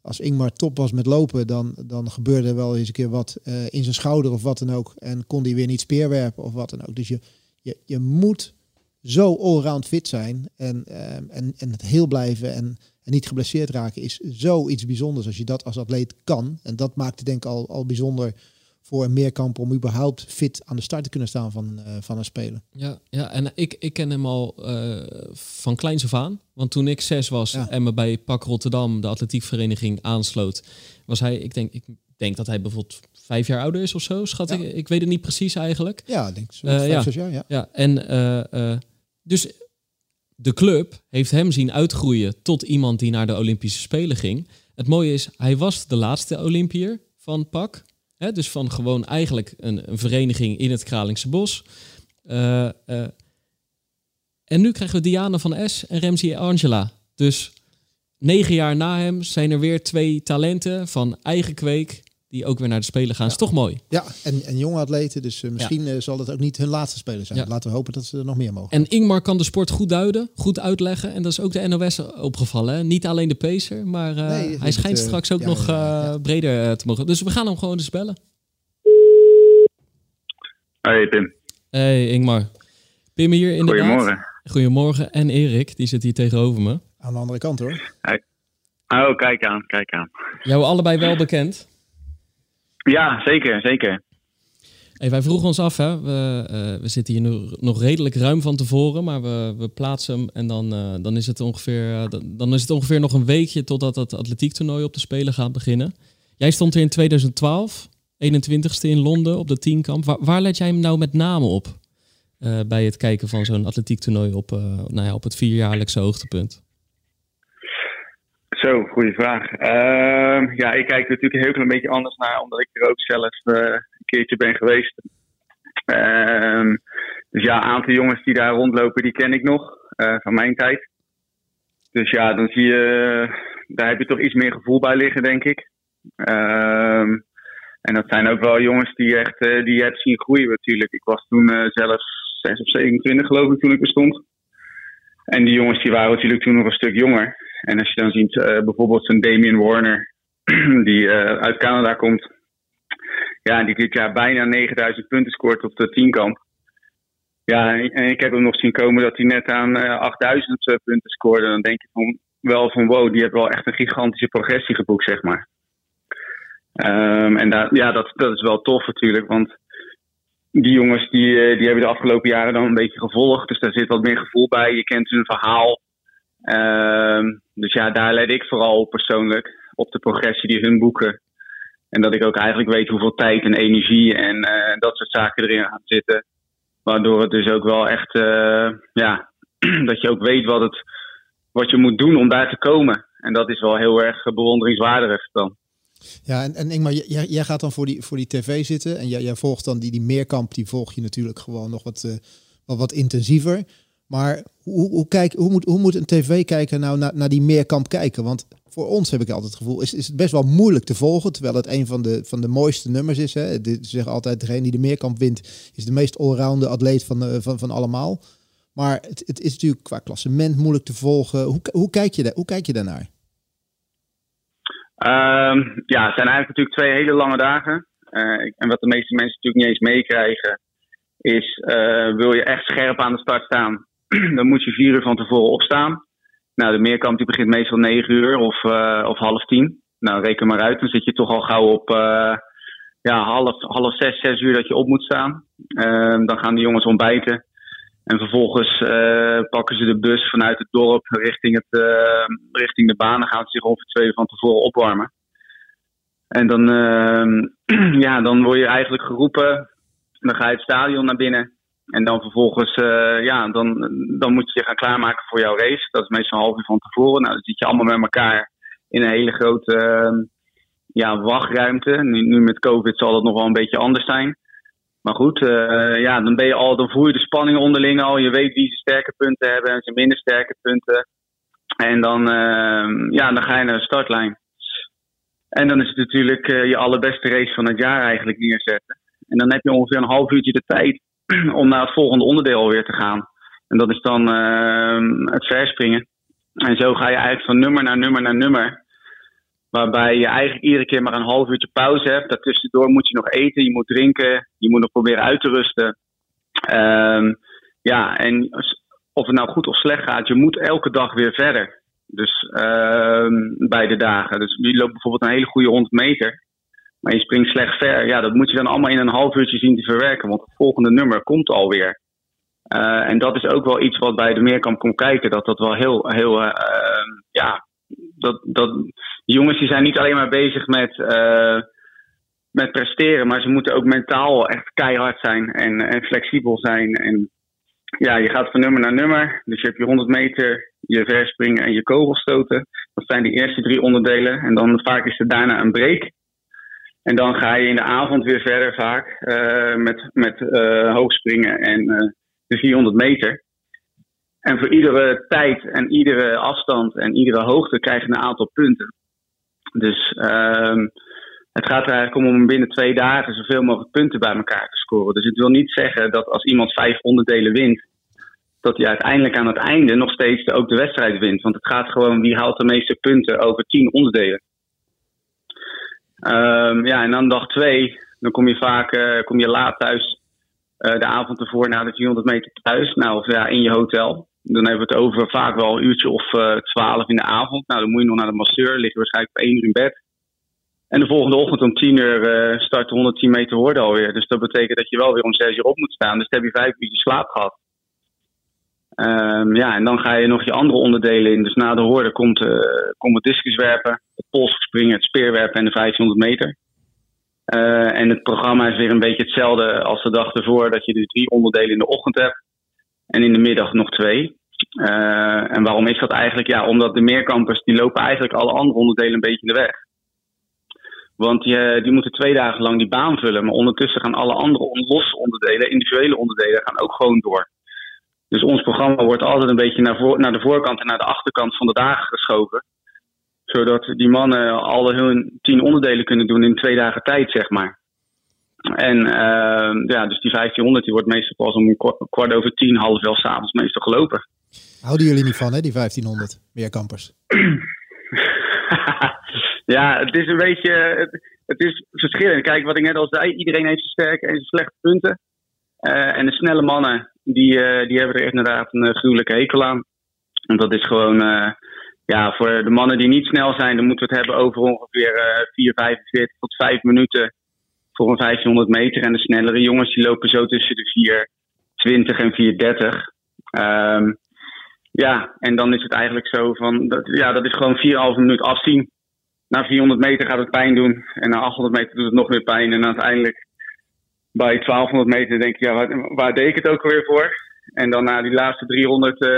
als Ingmar top was met lopen, dan, dan gebeurde er wel eens een keer wat eh, in zijn schouder of wat dan ook. En kon hij weer niet speerwerpen of wat dan ook. Dus je, je, je moet zo allround fit zijn en, eh, en, en het heel blijven en, en niet geblesseerd raken is zoiets bijzonders als je dat als atleet kan. En dat maakt het denk ik al, al bijzonder voor een meerkamp om überhaupt fit aan de start te kunnen staan van, eh, van een spelen. Ja, ja en ik, ik ken hem al eh, van kleins af aan. Want toen ik zes was Ja. en me bij PAK Rotterdam, de atletiekvereniging, aansloot, was hij, ik denk, ik denk dat hij bijvoorbeeld vijf jaar ouder is of zo, schat Ja. ik. Ik weet het niet precies eigenlijk. Ja, ik denk zo. Eh, vijf, ja. zes jaar, ja. Ja, en eh, eh, dus de club heeft hem zien uitgroeien tot iemand die naar de Olympische Spelen ging. Het mooie is, hij was de laatste Olympier van PAK. Hè, dus van gewoon eigenlijk een, vereniging in het Kralingse Bos. Eh, eh, En nu krijgen we Diana van S en Ramsey Angela. Dus negen jaar na hem zijn er weer twee talenten van eigen kweek die ook weer naar de Spelen gaan. Is toch mooi. Ja, en, en jonge atleten, dus eh, misschien eh, zal het ook niet hun laatste Spelen zijn. Ja. Laten we hopen dat ze er nog meer mogen. En Ingmar kan de sport goed duiden, goed uitleggen. En dat is ook de NOS opgevallen. Hè? Niet alleen de pacer, maar eh, Nee, hij schijnt straks ook ja, nog ja, ja, ja. eh, breder te mogen. Dus we gaan hem gewoon eens bellen. Hey Tim, Hey Ingmar. Pim hier inderdaad. goedemorgen. Goedemorgen. En Erik, die zit hier tegenover me. Aan de andere kant hoor. Oh, kijk aan, kijk aan. Jou allebei wel bekend. Ja, zeker, zeker. Hey, wij vroegen ons af, hè. We, eh, we zitten hier nog redelijk ruim van tevoren, maar we, we plaatsen hem en dan, eh, dan, is het ongeveer, eh, dan- is het ongeveer nog een weekje totdat het atletiektoernooi op de Spelen gaat beginnen. Jij stond er in 2012, 21ste in Londen op de tienkamp. Waar, waar let jij hem nou met name op bij het kijken van zo'n atletiektoernooi op, nou ja, op het vierjaarlijkse hoogtepunt? Zo, goede vraag. Ehm, ja, ik kijk er natuurlijk een heel klein beetje anders naar, omdat ik er ook zelf eh, een keertje ben geweest. Ehm, dus ja, een aantal jongens die daar rondlopen, die ken ik nog eh, van mijn tijd. Dus ja, dan zie je, daar heb je toch iets meer gevoel bij liggen, denk ik. Ehm, en dat zijn ook wel jongens die, echt, eh, die je hebt zien groeien natuurlijk. Ik was toen eh, zelf 6 of 27 geloof ik toen ik er stond. En die jongens die waren natuurlijk toen nog een stuk jonger. En als je dan ziet eh, bijvoorbeeld zo'n Damian Warner, die eh, uit Canada komt. Ja, die dit jaar bijna 9000 punten scoort op de tienkamp. Ja, en ik heb hem nog zien komen dat hij net aan eh 8000 eh, punten scoorde. Dan denk je van, wel van wow, die heeft wel echt een gigantische progressie geboekt, zeg maar. Ehm, en ja, dat, dat is wel tof natuurlijk, want die jongens die, die hebben de afgelopen jaren dan een beetje gevolgd. Dus daar zit wat meer gevoel bij. Je kent hun verhaal. Ehm, dus ja, daar let ik vooral persoonlijk. Op de progressie die hun boeken. En dat ik ook eigenlijk weet hoeveel tijd en energie en eh, dat soort zaken erin gaan zitten. Waardoor het dus ook wel echt, eh, ja, dat je ook weet wat, het, wat je moet doen om daar te komen. En dat is wel heel erg bewonderingswaardig dan. Ja, en, en Ingmar, jij, jij gaat dan voor die, voor die tv zitten en jij, jij volgt dan die, die meerkamp, die volg je natuurlijk gewoon nog wat, eh, wat, wat intensiever. Maar hoe, hoe, kijk, hoe, moet, hoe moet een tv-kijker nou naar, naar die meerkamp kijken? Want voor ons heb ik altijd het gevoel, is, is het best wel moeilijk te volgen, terwijl het een van de, van de mooiste nummers is. Hè? Ze zeggen altijd, degene die de meerkamp wint, is de meest allrounder atleet van, eh, van, van allemaal. Maar het, het is natuurlijk qua klassement moeilijk te volgen. Hoe, hoe, kijk, je daar, hoe kijk je daarnaar? Ehm, ja, het zijn eigenlijk natuurlijk twee hele lange dagen. Eh, en wat de meeste mensen natuurlijk niet eens meekrijgen, is eh, wil je echt scherp aan de start staan, dan moet je vier uur van tevoren opstaan. Nou, de meerkamp die begint meestal negen uur of, eh, of half tien. Nou, reken maar uit, dan zit je toch al gauw op eh, ja, half, half zes, zes uur dat je op moet staan. Ehm, dan gaan de jongens ontbijten. En vervolgens eh, pakken ze de bus vanuit het dorp richting, het, richting de baan. Dan gaan ze zich ongeveer twee uur van tevoren opwarmen. En dan, ehm, ja, dan word je eigenlijk geroepen. Dan ga je het stadion naar binnen. En dan vervolgens, eh, ja, dan, dan moet je je gaan klaarmaken voor jouw race. Dat is meestal een half uur van tevoren. Nou, dan zit je allemaal met elkaar in een hele grote ehm, ja, wachtruimte. Nu, nu met COVID zal dat nog wel een beetje anders zijn. Maar goed, eh, ja, dan ben je al, dan voel je de spanning onderling al. Je weet wie ze sterke punten hebben en ze minder sterke punten. En dan, ehm, ja, dan ga je naar de startlijn. En dan is het natuurlijk eh, je allerbeste race van het jaar eigenlijk neerzetten. En dan heb je ongeveer een half uurtje de tijd om naar het volgende onderdeel weer te gaan. En dat is dan ehm, het verspringen. En zo ga je eigenlijk van nummer naar nummer naar nummer. Waarbij je eigenlijk iedere keer maar een half uurtje pauze hebt. Daartussendoor moet je nog eten, je moet drinken, je moet nog proberen uit te rusten. Ehm, ja, en of het nou goed of slecht gaat, je moet elke dag weer verder. Dus ehm, bij de dagen. Dus je loopt bijvoorbeeld een hele goede 100 meter. Maar je springt slecht ver. Ja, dat moet je dan allemaal in een half uurtje zien te verwerken. Want het volgende nummer komt alweer. Eh en dat is ook wel iets wat bij de meerkamp komt kijken. Dat dat wel heel, heel eh, ehm, ja, dat, dat, jongens die zijn niet alleen maar bezig met, eh, met presteren, maar ze moeten ook mentaal echt keihard zijn en, en flexibel zijn. En ja, je gaat van nummer naar nummer. Dus je hebt je 100 meter, je verspringen en je kogelstoten. Dat zijn de eerste drie onderdelen. En dan vaak is er daarna een break. En dan ga je in de avond weer verder vaak eh, met, met eh, hoogspringen en eh, de 400 meter. En voor iedere tijd en iedere afstand en iedere hoogte krijg je een aantal punten. Dus ehm, het gaat er eigenlijk om om binnen twee dagen zoveel mogelijk punten bij elkaar te scoren. Dus het wil niet zeggen dat als iemand vijf onderdelen wint, dat hij uiteindelijk aan het einde nog steeds ook de wedstrijd wint. Want het gaat gewoon wie haalt de meeste punten over tien onderdelen. Ehm, ja, en dan dag twee, dan kom je vaak uh, kom je laat thuis. Uh, de avond ervoor na de 400 meter thuis. Nou, of ja, in je hotel. Dan hebben we het over vaak wel een uurtje of uh, 12 in de avond. Nou, dan moet je nog naar de masseur. Lig je waarschijnlijk op 1 uur in bed. En de volgende ochtend om 10 uur start de 110 meter horde alweer. Dus dat betekent dat je wel weer om 6 uur op moet staan. Dus dan heb je 5 uur slaap gehad. Um, ja, en dan ga je nog je andere onderdelen in. Dus na de hoorde komt, uh, komt het discuswerpen, het polsspringen, het speerwerpen en de 1500 meter. Uh, en het programma is weer een beetje hetzelfde als de dag ervoor, dat je dus drie onderdelen in de ochtend hebt en in de middag nog twee. Uh, en waarom is dat eigenlijk? Ja, omdat de meerkampers die lopen eigenlijk alle andere onderdelen een beetje de weg. Want die, die moeten twee dagen lang die baan vullen, maar ondertussen gaan alle andere losse onderdelen, individuele onderdelen, gaan ook gewoon door. Dus ons programma wordt altijd een beetje naar, voor, naar de voorkant en naar de achterkant van de dagen geschoven. Zodat die mannen al hun tien onderdelen kunnen doen in twee dagen tijd, zeg maar. En uh, ja, dus die 1500 die wordt meestal pas om kwart over tien, half elf s'avonds meestal gelopen. Houden jullie niet van, hè, die 1500 meerkampers? ja, het is een beetje. Het, het, is verschillend. Kijk, wat ik net al zei, iedereen heeft zijn sterke en zijn slechte punten. Uh, en de snelle mannen, die, uh, die hebben er inderdaad een uh, gruwelijke hekel aan. Want dat is gewoon, ja, voor de mannen die niet snel zijn, dan moeten we het hebben over ongeveer 4,45 tot 5 minuten voor een 1500 meter. En de snellere jongens, die lopen zo tussen de 4,20 en 4,30. Um, ja, en dan is het eigenlijk zo van, dat, ja, dat is gewoon 4,5 minuut afzien. Na 400 meter gaat het pijn doen. En na 800 meter doet het nog meer pijn. En uiteindelijk bij 1200 meter denk ik, ja, waar, waar deed ik het ook alweer voor? En dan na die laatste 300, uh,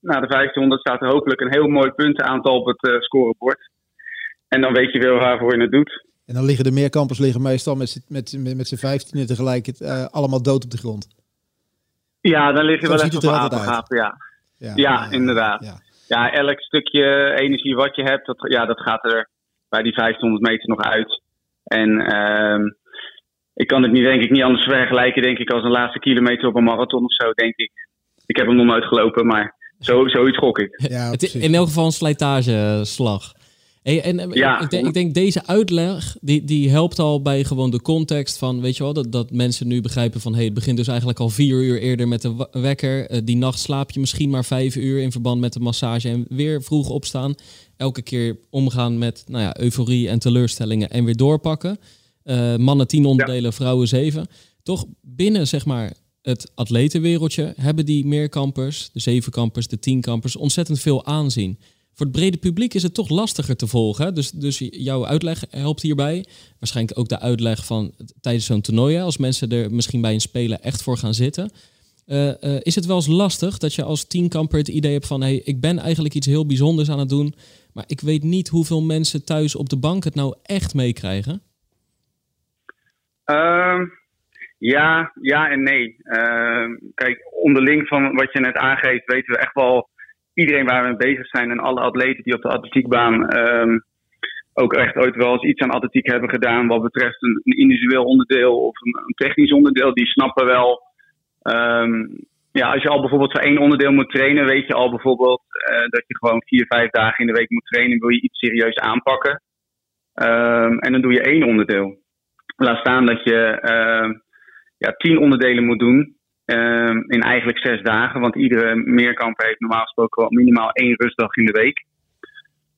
na de 1500 staat er hopelijk een heel mooi puntenaantal op het uh, scorebord. En dan weet je wel waarvoor je het doet. En dan liggen de meerkampers liggen meestal met, met, met, met z'n 15 tegelijk het, uh, allemaal dood op de grond. Ja, dan liggen wel echt op apengapen, ja. Ja, ja, inderdaad. Ja. ja. elk stukje energie wat je hebt, dat, ja, dat gaat er bij die 1500 meter nog uit. En uh, ik kan het niet, denk ik, niet anders vergelijken, denk ik, als een laatste kilometer op een marathon of zo, denk ik. Ik heb hem nog nooit gelopen, maar zo, zoiets gok ik. Ja, het, in elk geval een slijtageslag. Hey, en ja. ik, denk, ik denk deze uitleg, die, die helpt al bij gewoon de context van, weet je wel, dat, dat mensen nu begrijpen van, hey, het begint dus eigenlijk al vier uur eerder met de wekker. Uh, die nacht slaap je misschien maar vijf uur in verband met de massage en weer vroeg opstaan. Elke keer omgaan met, nou ja, euforie en teleurstellingen en weer doorpakken. Uh, mannen tien onderdelen, ja. vrouwen zeven. Toch binnen zeg maar het atletenwereldje hebben die meerkampers, de zevenkampers, de tienkampers, ontzettend veel aanzien. Voor het brede publiek is het toch lastiger te volgen. Dus, dus jouw uitleg helpt hierbij. Waarschijnlijk ook de uitleg van tijdens zo'n toernooi, als mensen er misschien bij een spelen echt voor gaan zitten. Uh, uh, is het wel eens lastig dat je als tienkamper het idee hebt van hey, ik ben eigenlijk iets heel bijzonders aan het doen, maar ik weet niet hoeveel mensen thuis op de bank het nou echt meekrijgen? Uh, ja, ja en nee. Uh, kijk, onderling van wat je net aangeeft, weten we echt wel iedereen waar we mee bezig zijn en alle atleten die op de atletiekbaan um, ook echt ooit wel eens iets aan atletiek hebben gedaan wat betreft een, individueel onderdeel of een, technisch onderdeel, die snappen wel. Ja, als je al bijvoorbeeld voor één onderdeel moet trainen, weet je al bijvoorbeeld uh, dat je gewoon vier, vijf dagen in de week moet trainen, wil je iets serieus aanpakken. En dan doe je één onderdeel. Laat staan dat je uh, ja, tien onderdelen moet doen uh, in eigenlijk zes dagen. Want iedere meerkamper heeft normaal gesproken wel minimaal één rustdag in de week.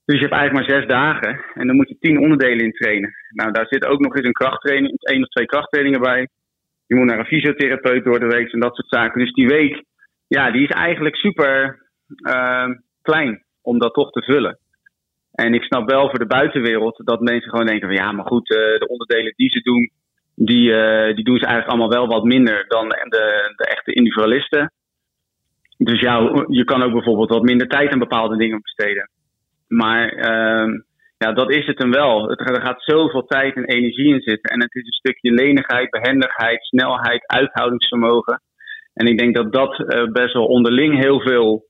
Dus je hebt eigenlijk maar zes dagen en dan moet je tien onderdelen in trainen. Nou, daar zit ook nog eens een krachttraining, één of twee krachttrainingen bij. Je moet naar een fysiotherapeut door de week en dat soort zaken. Dus die week, ja, die is eigenlijk super uh, klein om dat toch te vullen. En ik snap wel voor de buitenwereld dat mensen gewoon denken van ja, maar goed, uh, de onderdelen die ze doen, die, uh, die doen ze eigenlijk allemaal wel wat minder dan de, de echte individualisten. Dus ja, je kan ook bijvoorbeeld wat minder tijd aan bepaalde dingen besteden. Maar uh, ja, dat is het hem wel. Er gaat zoveel tijd en energie in zitten. En het is een stukje lenigheid, behendigheid, snelheid, uithoudingsvermogen. En ik denk dat dat uh, best wel onderling heel veel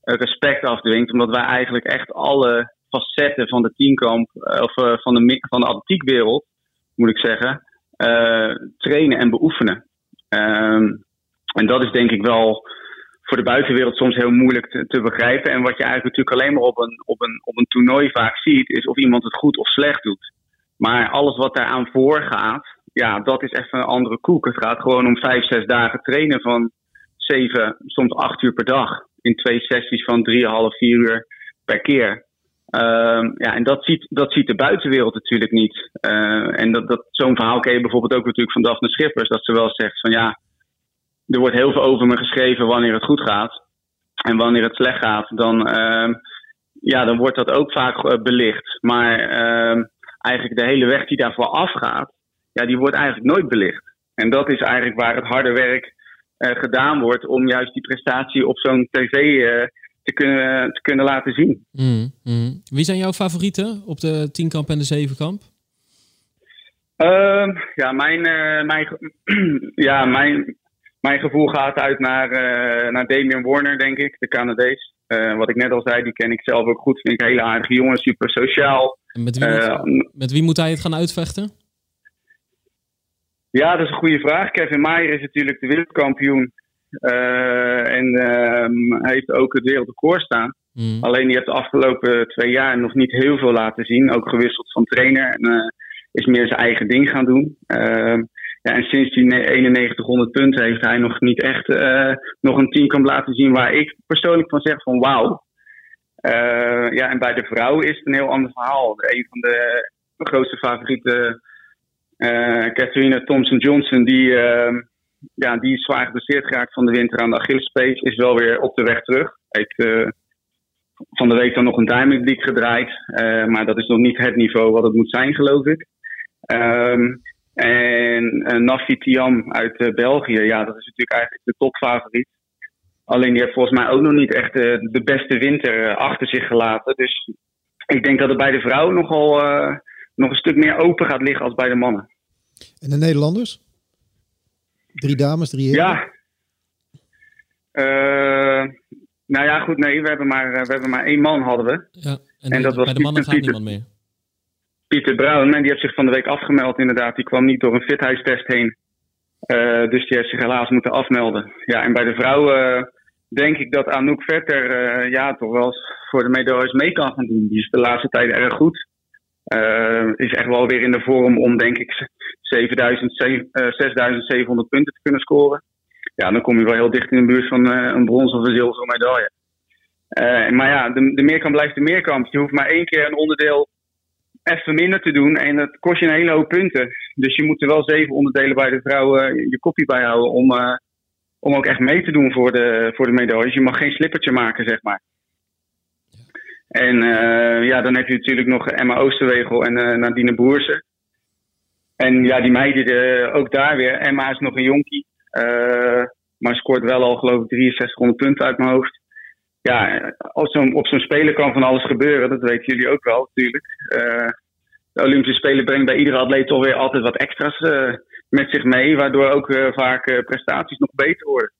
respect afdwingt. Omdat wij eigenlijk echt alle facetten van de teamkamp, of van, de, van de atletiekwereld, moet ik zeggen, trainen en beoefenen. Ehm, en dat is denk ik wel voor de buitenwereld soms heel moeilijk te, te, begrijpen. En wat je eigenlijk natuurlijk alleen maar op een, op, een, op een toernooi vaak ziet, is of iemand het goed of slecht doet. Maar alles wat daaraan voorgaat, ja, dat is even een andere koek. Het gaat gewoon om vijf, zes dagen trainen van zeven, soms acht uur per dag. In twee sessies van drieënhalf, vier uur per keer. Ehm, ja, en dat ziet, dat ziet de buitenwereld natuurlijk niet. Uh, en dat, dat, zo'n verhaal ken je bijvoorbeeld ook natuurlijk van Daphne Schippers. Dat ze wel zegt van ja, er wordt heel veel over me geschreven wanneer het goed gaat. En wanneer het slecht gaat, dan, uh, ja, dan wordt dat ook vaak eh, belicht. Maar eigenlijk de hele weg die daarvoor afgaat, ja, die wordt eigenlijk nooit belicht. En dat is eigenlijk waar het harde werk uh, gedaan wordt om juist die prestatie op zo'n tv uh, te, kunnen, te kunnen laten zien. Mm, mm. Wie zijn jouw favorieten op de tienkamp en de zevenkamp? Uh, ja, mijn, mijn, ja, mijn, mijn gevoel gaat uit naar, uh, naar Damian Warner, denk ik, de Canadees. Uh, wat ik net al zei, die ken ik zelf ook goed. Vind ik een hele aardige jongen, super sociaal. En met, wie uh, met wie moet hij het gaan uitvechten? Ja, dat is een goede vraag. Kevin Maier is natuurlijk de wereldkampioen. En ehm, hij heeft ook het wereldrecord staan. Mm. Alleen die heeft de afgelopen twee jaar nog niet heel veel laten zien. Ook gewisseld van trainer. En is meer zijn eigen ding gaan doen. Ehm, ja, en sinds die 9100 punten heeft hij nog niet echt uh, nog een team kan laten zien waar ik persoonlijk van zeg van wauw. Uh, ja, en bij de vrouwen is het een heel ander verhaal. Een van de grootste favorieten, uh, Catherine Thompson-Johnson, die, ja, die is zwaar geblesseerd geraakt van de winter aan de Achillespees, is wel weer op de weg terug. Heeft van de week dan nog een Diamond League gedraaid, maar dat is nog niet het niveau wat het moet zijn, geloof ik. Um, en uh, Nafi Tiam uit België, ja, dat is natuurlijk eigenlijk de topfavoriet. Alleen die heeft volgens mij ook nog niet echt de beste winter achter zich gelaten. Dus ik denk dat het bij de vrouwen nogal nog een stuk meer open gaat liggen als bij de mannen. En de Nederlanders? Drie dames, drie heren? Ja. nou ja, goed, nee, we hebben maar, we hebben maar één man hadden we. Ja, en, en dat bij was de mannen gaat niemand meer. Pieter Bruin, en die heeft zich van de week afgemeld inderdaad. Die kwam niet door een fitheidstest heen. Uh, dus die heeft zich helaas moeten afmelden. Ja, en bij de vrouwen uh, denk ik dat Anouk Vetter uh, ja, toch wel voor de medailles mee kan gaan doen. Die is de laatste tijd erg goed. Is echt wel weer in de vorm om denk ik 7000, 6700 punten te kunnen scoren. Ja, dan kom je wel heel dicht in de buurt van een brons of een zilveren medaille. maar ja, de, de meerkamp blijft de meerkamp. Je hoeft maar één keer een onderdeel even minder te doen. En dat kost je een hele hoop punten. Dus je moet er wel zeven onderdelen bij de vrouwen je kopie bij houden om, om ook echt mee te doen voor de, voor de medailles. Je mag geen slippertje maken, zeg maar. En uh, ja, dan heb je natuurlijk nog Emma Oosterwegel en uh, Nadine Boersen. En ja, die meiden, de, ook daar weer. Emma is nog een jonkie. maar scoort wel al, geloof ik, 6300 punten uit mijn hoofd ja, op zo'n, op zo'n speler kan van alles gebeuren. Dat weten jullie ook wel, natuurlijk. De Olympische Spelen brengt bij iedere atleet toch weer altijd wat extra's met zich mee. Waardoor ook vaak prestaties nog beter worden.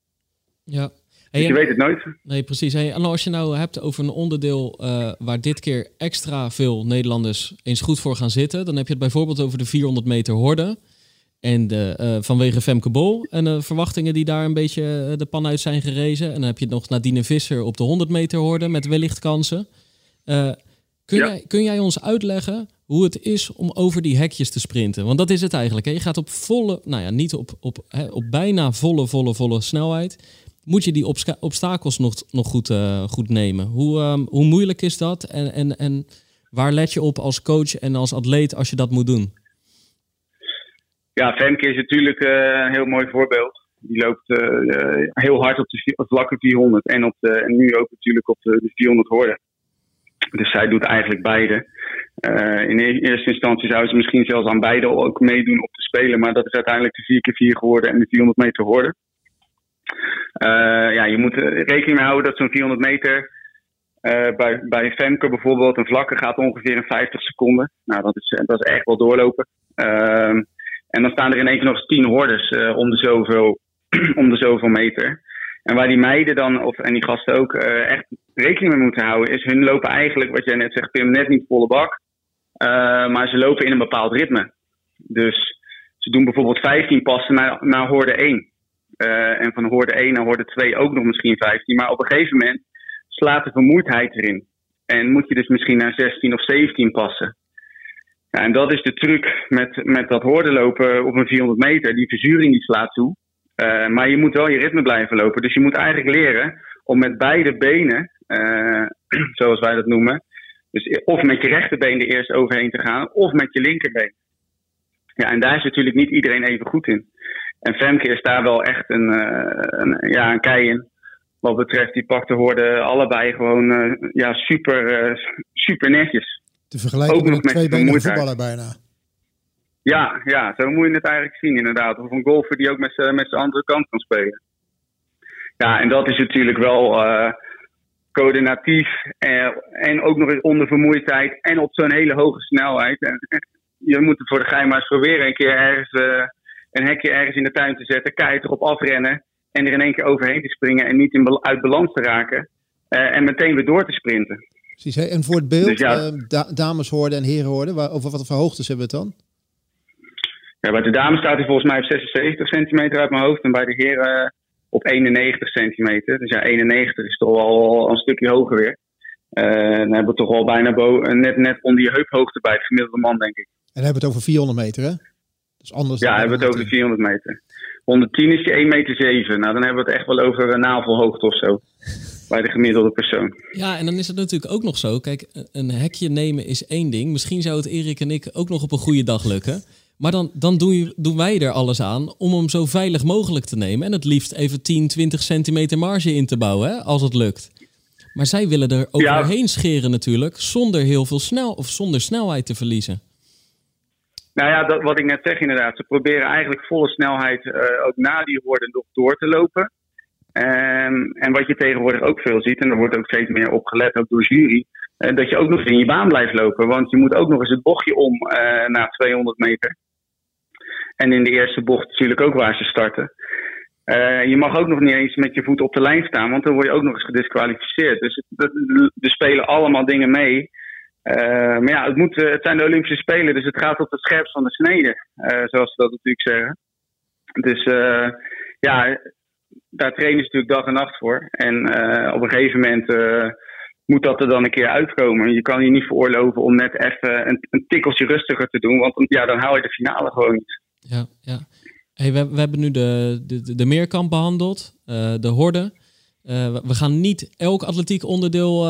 Ja. Dus je weet het nooit. Nee, precies. Hey, en als je nou hebt over een onderdeel waar dit keer extra veel Nederlanders eens goed voor gaan zitten, dan heb je het bijvoorbeeld over de 400 meter horde. En de, uh, vanwege Femke Bol en de verwachtingen die daar een beetje eh, de pan uit zijn gerezen. En dan heb je nog Nadine Visser op de 100 meter hoorde met wellicht kansen. Uh, kun, ja. jij, kun jij ons uitleggen hoe het is om over die hekjes te sprinten? Want dat is het eigenlijk. Hè? Je gaat op volle, nou ja, niet op, op, hè, op bijna volle, volle, volle snelheid. Moet je die obstakels nog, nog goed, uh, goed nemen? Hoe, um, hoe moeilijk is dat? En, en, en waar let je op als coach en als atleet als je dat moet doen? Ja, Femke is natuurlijk uh, een heel mooi voorbeeld. Die loopt uh, heel hard op de vlakke 400 en, op de, en nu ook natuurlijk op de, de 400 hoorden. Dus zij doet eigenlijk beide. In e-, eerste instantie zou ze misschien zelfs aan beide ook meedoen op te spelen, maar dat is uiteindelijk de 4x4 geworden en de 400 meter hoorden. Ja, je moet rekening mee houden dat zo'n 400 meter bij, bij Femke bijvoorbeeld een vlakke gaat ongeveer in 50 seconden. Nou, dat is, dat is echt wel doorlopen. Uh, en dan staan er in één keer nog eens tien hordes uh, om, de zoveel, om de zoveel meter. En waar die meiden dan, of, en die gasten ook, uh, echt rekening mee moeten houden, is hun lopen eigenlijk, wat jij net zegt, Pim, net niet volle bak. maar ze lopen in een bepaald ritme. Dus ze doen bijvoorbeeld 15 passen naar, naar hoorde 1. En van hoorde 1 naar hoorde 2 ook nog misschien 15. Maar op een gegeven moment slaat de vermoeidheid erin. En moet je dus misschien naar 16 of 17 passen. Ja, en dat is de truc met, met dat lopen op een 400 meter. Die verzuring die slaat toe. Uh, maar je moet wel je ritme blijven lopen. Dus je moet eigenlijk leren om met beide benen, uh, zoals wij dat noemen. Dus of met je rechterbeen er eerst overheen te gaan, of met je linkerbeen. Ja, en daar is natuurlijk niet iedereen even goed in. En Femke is daar wel echt een, uh, een ja, een kei in. Wat betreft, die pakte hoorden allebei gewoon ja, super, super netjes. Te vergelijken ook met twee benen voetballer bijna. Ja, ja, zo moet je het eigenlijk zien inderdaad. Of een golfer die ook met zijn andere kant kan spelen. Ja, en dat is natuurlijk wel uh, coördinatief. En, en ook nog eens onder vermoeidheid. En op zo'n hele hoge snelheid. En, je moet het voor de gein maar eens proberen. Een keer ergens uh, een hekje ergens in de tuin te zetten. Keihard erop afrennen. En er in één keer overheen te springen. En niet in, uit balans te raken. Uh, en meteen weer door te sprinten. Precies. En voor het beeld, dus ja, uh, dames hoorden en heren hoorden, waar, over wat voor hoogtes hebben we het dan? Ja, bij de dames staat hij volgens mij op 76 centimeter uit mijn hoofd. En bij de heren op 91 centimeter. Dus ja, 91 is toch wel een stukje hoger weer. Uh, dan hebben we toch al bijna net, net onder je heuphoogte bij het gemiddelde man, denk ik. En dan hebben we het over 400 meter, hè? Dus anders ja, hebben we het over 400 meter. 110 is je 1 meter 7. Nou, dan hebben we het echt wel over een navelhoogte of zo bij de gemiddelde persoon. Ja, en dan is het natuurlijk ook nog zo. Kijk, een hekje nemen is één ding. Misschien zou het Erik en ik ook nog op een goede dag lukken. Maar dan, dan doen, doen wij er alles aan om hem zo veilig mogelijk te nemen. En het liefst even 10, 20 centimeter marge in te bouwen, hè, als het lukt. Maar zij willen er overheen scheren natuurlijk, zonder heel veel snel of zonder snelheid te verliezen. Nou ja, dat, wat ik net zeg inderdaad. Ze proberen eigenlijk volle snelheid uh, ook na die woorden nog door te lopen. En, en wat je tegenwoordig ook veel ziet, en er wordt ook steeds meer op gelet, ook door jury, uh, dat je ook nog eens in je baan blijft lopen. Want je moet ook nog eens het bochtje om uh, na 200 meter. En in de eerste bocht natuurlijk ook waar ze starten. Uh, je mag ook nog niet eens met je voet op de lijn staan, want dan word je ook nog eens gedisqualificeerd. Dus er spelen allemaal dingen mee. Uh, maar ja, het, moet, het zijn de Olympische Spelen, dus het gaat op het scherpst van de snede, zoals ze dat natuurlijk zeggen. Dus ja, daar trainen ze natuurlijk dag en nacht voor. En op een gegeven moment moet dat er dan een keer uitkomen. Je kan je niet veroorloven om net even een, een tikkeltje rustiger te doen, want ja, dan haal je de finale gewoon niet. Ja, ja. Hey, we, we hebben nu de, de, de meerkamp behandeld, de horde. We gaan niet elk atletiek onderdeel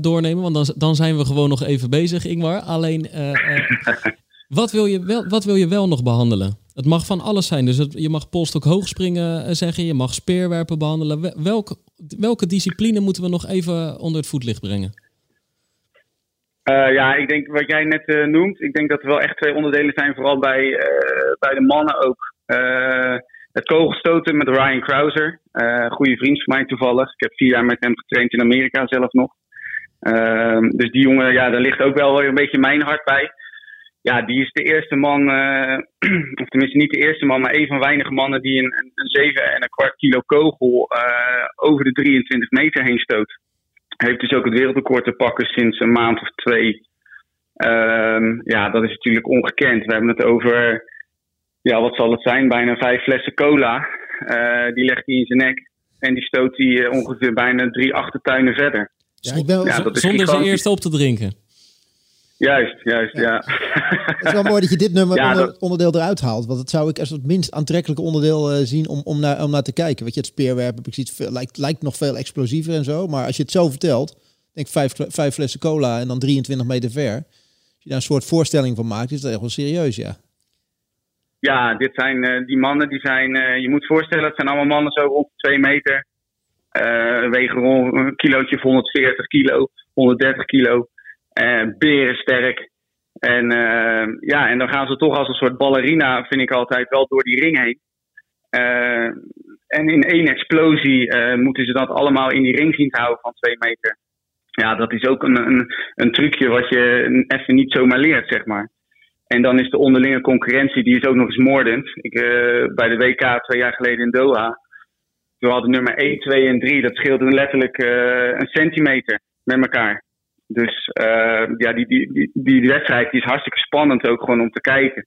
doornemen, want dan, dan zijn we gewoon nog even bezig, Ingmar. Alleen, wat, wil je wel, wat wil je wel nog behandelen? Het mag van alles zijn. Dus je mag polstok hoog springen eh, zeggen, je mag speerwerpen behandelen. Welke, welke discipline moeten we nog even onder het voetlicht brengen? Ja, ik denk wat jij net noemt. Ik denk dat er wel echt twee onderdelen zijn, vooral bij, bij de mannen ook. Het kogelstoten met Ryan Krauser. goede vriend van mij toevallig. Ik heb vier jaar met hem getraind in Amerika zelf nog. Ehm, dus die jongen, ja, daar ligt ook wel een beetje mijn hart bij ja, die is de eerste man, uh, of tenminste niet de eerste man, maar een van weinige mannen die een, een 7 en een kwart kilo kogel uh, over de 23 meter heen stoot. Heeft dus ook het wereldrecord te pakken sinds een maand of twee. Uh, ja, dat is natuurlijk ongekend. We hebben het over, ja, wat zal het zijn? Bijna vijf flessen cola. Uh, die legt hij in zijn nek en die stoot hij ongeveer bijna drie achtertuinen verder. Ja, ik ben, ja, zonder ze eerst op te drinken. Juist, juist, ja. Het is wel mooi dat je dit nummer onderdeel eruit haalt. Want dat zou ik als het minst aantrekkelijke onderdeel uh, zien om, om, naar, om naar te kijken. Weet je, het speerwerpen precies veel, lijkt, lijkt nog veel explosiever en zo. Maar als je het zo vertelt, denk vijf, vijf flessen cola en dan 23 meter ver. Als je daar een soort voorstelling van maakt, is dat echt wel serieus, ja. Ja, dit zijn uh, die mannen, die zijn, uh, je moet voorstellen, het zijn allemaal mannen zo rond 2 meter. wegen rond een kilootje of 140 kilo, 130 kilo. Uh, berensterk. En uh, ja, en dan gaan ze toch als een soort ballerina, vind ik altijd, wel door die ring heen. Uh, en in één explosie moeten ze dat allemaal in die ring zien te houden van twee meter. Ja, dat is ook een, een, een trucje wat je even niet zomaar leert, zeg maar. En dan is de onderlinge concurrentie, die is ook nog eens moordend. Ik, bij de WK twee jaar geleden in Doha we hadden nummer 1, 2 en 3. Dat scheelde letterlijk uh, een centimeter met elkaar. Dus uh, ja, die, die, die, die wedstrijd is hartstikke spannend ook gewoon om te kijken.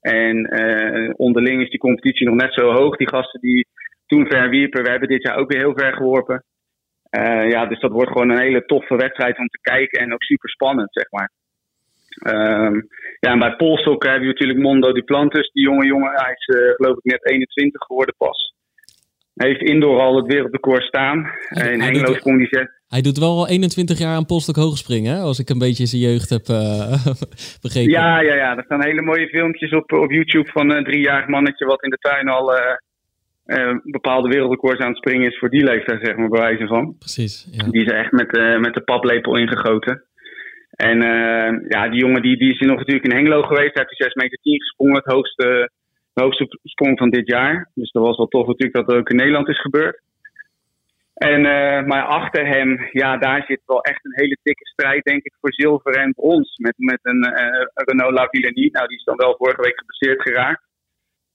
En uh, onderling is die competitie nog net zo hoog. Die gasten die toen verwierpen, we hebben dit jaar ook weer heel ver geworpen. Uh, ja, dus dat wordt gewoon een hele toffe wedstrijd om te kijken en ook super spannend, zeg maar. Um, ja, en bij Polstok hebben we natuurlijk Mondo Duplantis, die jonge jongen. Hij is uh, geloof ik net 21 geworden pas. Hij heeft indoor al het wereldrecord staan. In Hengelo sprong die. Hij doet wel al 21 jaar aan Polstok hoogspringen, hè? als ik een beetje zijn jeugd heb eh, begrepen. Ja, ja, ja. Er staan hele mooie filmpjes op, op YouTube van een driejarig mannetje wat in de tuin al eh, eh, bepaalde wereldrecords aan het springen is voor die leeftijd, zeg maar, bij wijze van. Precies. Ja. Die is echt met, eh, met de paplepel ingegoten. En eh, ja, die jongen die, die is nog natuurlijk in Hengelo geweest. Hij heeft die 6 meter 10 gesprongen, het hoogste, de hoogste sprong van dit jaar. Dus dat was wel tof natuurlijk dat dat ook in Nederland is gebeurd. En, eh, maar achter hem, ja, daar zit wel echt een hele dikke strijd, denk ik, voor zilver en brons. Met, met een eh, Renault Lavillenie. Nou, die is dan wel vorige week geblesseerd geraakt.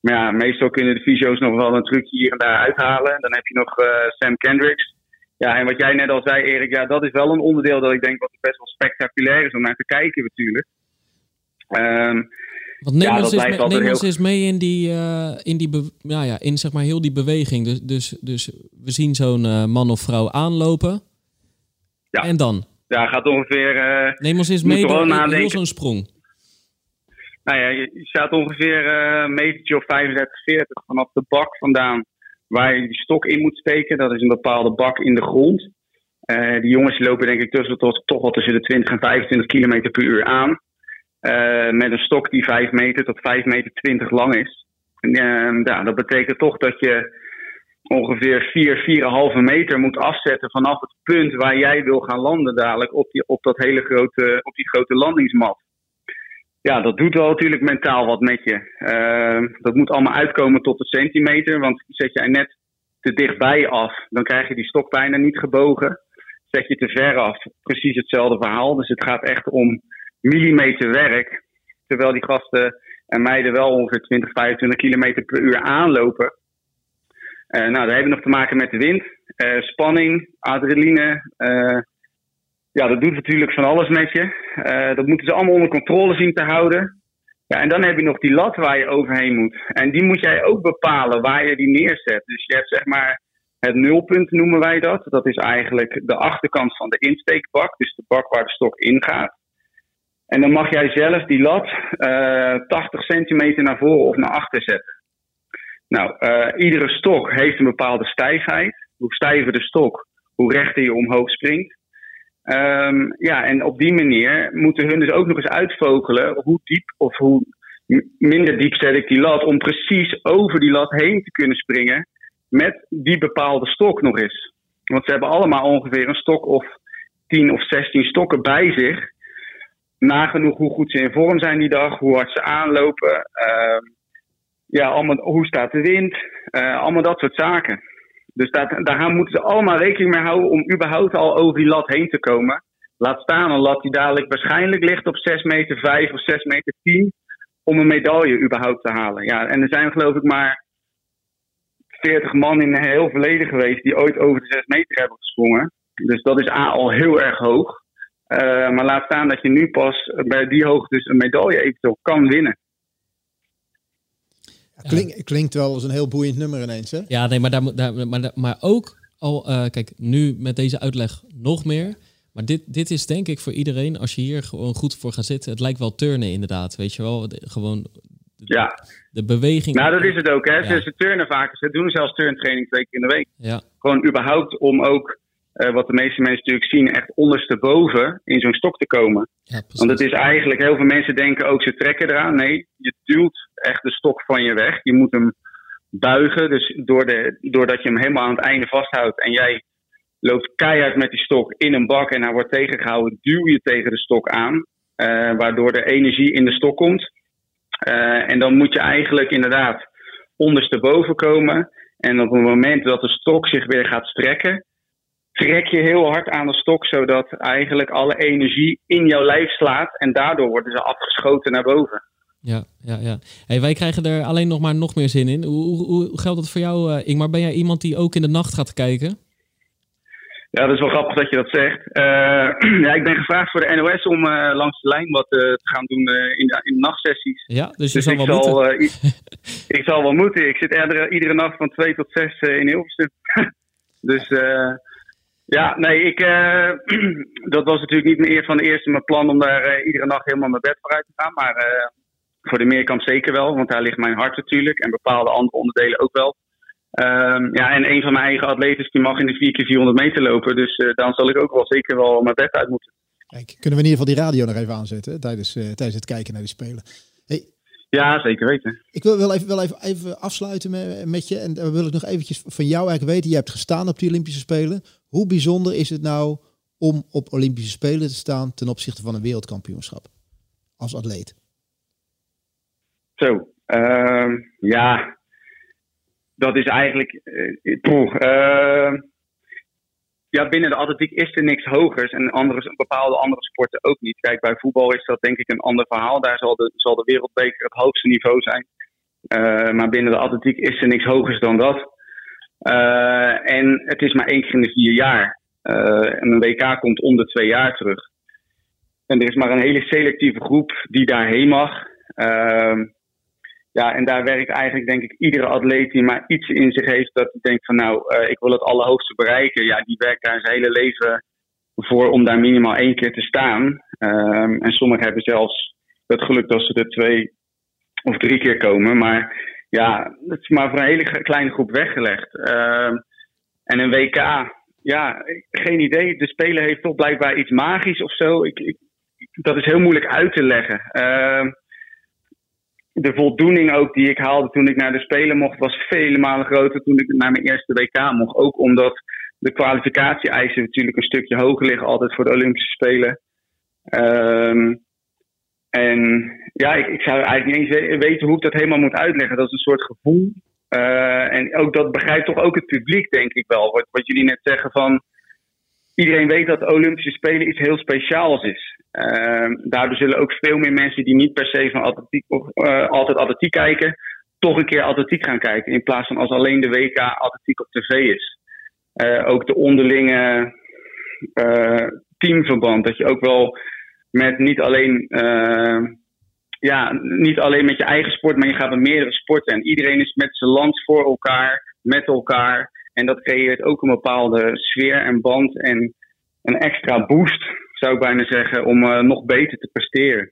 Maar ja, meestal kunnen de fysio's nog wel een trucje hier en daar uithalen. Dan heb je nog Sam Kendricks. Ja, en wat jij net al zei, Erik, ja, dat is wel een onderdeel dat ik denk wat best wel spectaculair is om naar te kijken natuurlijk. Ehm, Want neem Ja, ons, eens, mee, ons eens in die, eh, in die be- ja, ja, in zeg maar heel die beweging. Dus, dus, dus we zien zo'n eh, man of vrouw aanlopen. Ja. En dan? ja, gaat ongeveer eh, Neem ons eens Moet mee door heel zo'n sprong. Nou ja, je staat ongeveer een metertje of 35, 40 vanaf de bak vandaan waar je die stok in moet steken. Dat is een bepaalde bak in de grond. Eh, die jongens lopen denk ik tussen, tot, toch wel tussen de 20 en 25 km per uur aan. Eh, met een stok die 5 meter tot 5 meter 20 lang is. Eh, ja, dat betekent toch dat je ongeveer 4, 4,5 meter moet afzetten vanaf het punt waar jij wil gaan landen dadelijk op, die, op, dat hele grote, op die grote landingsmat ja, dat doet wel natuurlijk mentaal wat met je. Uh, dat moet allemaal uitkomen tot de centimeter. Want zet jij net te dichtbij af, dan krijg je die stok bijna niet gebogen. Zet je te ver af, precies hetzelfde verhaal. Dus het gaat echt om millimeter werk. Terwijl die gasten en meiden wel ongeveer 20, 25 kilometer per uur aanlopen. Uh, nou, daar hebben we nog te maken met de wind, uh, spanning, adrenaline. Ja, dat doet natuurlijk van alles met je. Uh, dat moeten ze allemaal onder controle zien te houden. Ja, en dan heb je nog die lat waar je overheen moet. En die moet jij ook bepalen waar je die neerzet. Dus je hebt zeg maar het nulpunt noemen wij dat. Dat is eigenlijk de achterkant van de insteekbak. Dus de bak waar de stok ingaat. En dan mag jij zelf die lat uh, 80 centimeter naar voren of naar achter zetten. Nou, uh, iedere stok heeft een bepaalde stijfheid. Hoe stijver de stok, hoe rechter je omhoog springt. Um, ja, en op die manier moeten hun dus ook nog eens uitvogelen hoe diep of hoe minder diep zet ik die lat om precies over die lat heen te kunnen springen met die bepaalde stok nog eens. Want ze hebben allemaal ongeveer een stok of 10 of 16 stokken bij zich. Nagenoeg hoe goed ze in vorm zijn die dag, hoe hard ze aanlopen. Uh, ja, allemaal, hoe staat de wind? Uh, allemaal dat soort zaken. Dus daar, daar moeten ze allemaal rekening mee houden om überhaupt al over die lat heen te komen. Laat staan een lat die dadelijk waarschijnlijk ligt op 6 meter 5 of 6 meter 10 om een medaille überhaupt te halen. Ja, en er zijn geloof ik maar 40 man in heel verleden geweest die ooit over de 6 meter hebben gesprongen. Dus dat is A, al heel erg hoog. Uh, maar laat staan dat je nu pas bij die hoogte dus een medaille eventueel kan winnen. Klink, klinkt wel als een heel boeiend nummer ineens, hè? Ja, nee, maar, daar, daar, maar, maar ook al, uh, kijk, nu met deze uitleg nog meer. Maar dit, dit is denk ik voor iedereen, als je hier gewoon goed voor gaat zitten. Het lijkt wel turnen inderdaad, weet je wel. De, gewoon de, ja. de beweging. Nou, dat is het ook, hè. Ja. Ze turnen vaak, ze doen zelfs turntraining twee keer in de week. Ja. Gewoon überhaupt om ook, uh, wat de meeste mensen natuurlijk zien, echt ondersteboven in zo'n stok te komen. Ja, Want het is eigenlijk, heel veel mensen denken ook ze trekken eraan. Nee, je duwt echt de stok van je weg. Je moet hem buigen. Dus door de, doordat je hem helemaal aan het einde vasthoudt en jij loopt keihard met die stok in een bak en hij wordt tegengehouden, duw je tegen de stok aan. Uh, waardoor er energie in de stok komt. Uh, en dan moet je eigenlijk inderdaad ondersteboven komen. En op het moment dat de stok zich weer gaat strekken, trek je heel hard aan de stok, zodat eigenlijk alle energie in jouw lijf slaat. En daardoor worden ze afgeschoten naar boven. Ja, ja, ja. Hey, wij krijgen er alleen nog maar nog meer zin in. Hoe, hoe, hoe geldt dat voor jou, uh, Ingmar? Ben jij iemand die ook in de nacht gaat kijken? Ja, dat is wel grappig dat je dat zegt. Uh, ja, ik ben gevraagd voor de NOS om uh, langs de lijn wat uh, te gaan doen in, de, in de nachtsessies. Ja, dus je dus zal ik wel zal, moeten. ik zal wel moeten. Ik zit iedere, iedere nacht van 2 tot 6 in Hilversum. dus ja, nee, ik, dat was natuurlijk niet meer van de eerste mijn plan om daar iedere nacht helemaal mijn bed vooruit te gaan. Maar voor de meerkamp zeker wel, want daar ligt mijn hart natuurlijk en bepaalde andere onderdelen ook wel. Um, ja, en een van mijn eigen atleten die mag in de 4 keer 400 meter lopen. Dus dan zal ik ook wel zeker wel mijn bed uit moeten. Kijk, kunnen we in ieder geval die radio nog even aanzetten tijdens, tijdens het kijken naar die spelen. Hey, ja, zeker weten. Ik wil wel even, wel even, even afsluiten met, met je. En dan wil ik nog eventjes van jou eigenlijk weten. Je hebt gestaan op die Olympische Spelen. Hoe bijzonder is het nou om op Olympische Spelen te staan ten opzichte van een wereldkampioenschap? Als atleet. Zo, uh, ja, dat is eigenlijk. Uh, poeh, uh, ja, binnen de atletiek is er niks hogers en andere, bepaalde andere sporten ook niet. Kijk, bij voetbal is dat denk ik een ander verhaal. Daar zal de, zal de wereldbeker het hoogste niveau zijn. Uh, maar binnen de atletiek is er niks hogers dan dat. En het is maar één keer in de vier jaar. en een WK komt om de twee jaar terug. En er is maar een hele selectieve groep die daarheen mag. Ja, en daar werkt eigenlijk denk ik iedere atleet die maar iets in zich heeft dat hij denkt van nou, uh, ik wil het allerhoogste bereiken. Ja, die werkt daar zijn hele leven voor om daar minimaal één keer te staan. Um, en sommigen hebben zelfs het geluk dat ze er twee of drie keer komen. Maar ja, het is maar voor een hele kleine groep weggelegd. Um, en een WK, ja, geen idee. De speler heeft toch blijkbaar iets magisch of zo. Ik, ik, dat is heel moeilijk uit te leggen. Uh, de voldoening ook die ik haalde toen ik naar de Spelen mocht, was vele malen groter toen ik naar mijn eerste WK mocht. Ook omdat de kwalificatie-eisen natuurlijk een stukje hoger liggen altijd voor de Olympische Spelen. Um, en ja, ik, zou eigenlijk niet eens weten hoe ik dat helemaal moet uitleggen. Dat is een soort gevoel. Uh, en ook dat begrijpt toch ook het publiek, denk ik wel. Wat, wat jullie net zeggen van. Iedereen weet dat de Olympische Spelen iets heel speciaals is. Uh, daardoor zullen ook veel meer mensen die niet per se van atletiek, of, uh, altijd atletiek kijken, toch een keer atletiek gaan kijken. In plaats van als alleen de WK atletiek op tv is. Ook de onderlinge teamverband. Dat je ook wel met niet alleen, ja, niet alleen met je eigen sport, maar je gaat met meerdere sporten. En iedereen is met zijn land voor elkaar, met elkaar. En dat creëert ook een bepaalde sfeer en band en een extra boost zou ik bijna zeggen, om uh, nog beter te presteren.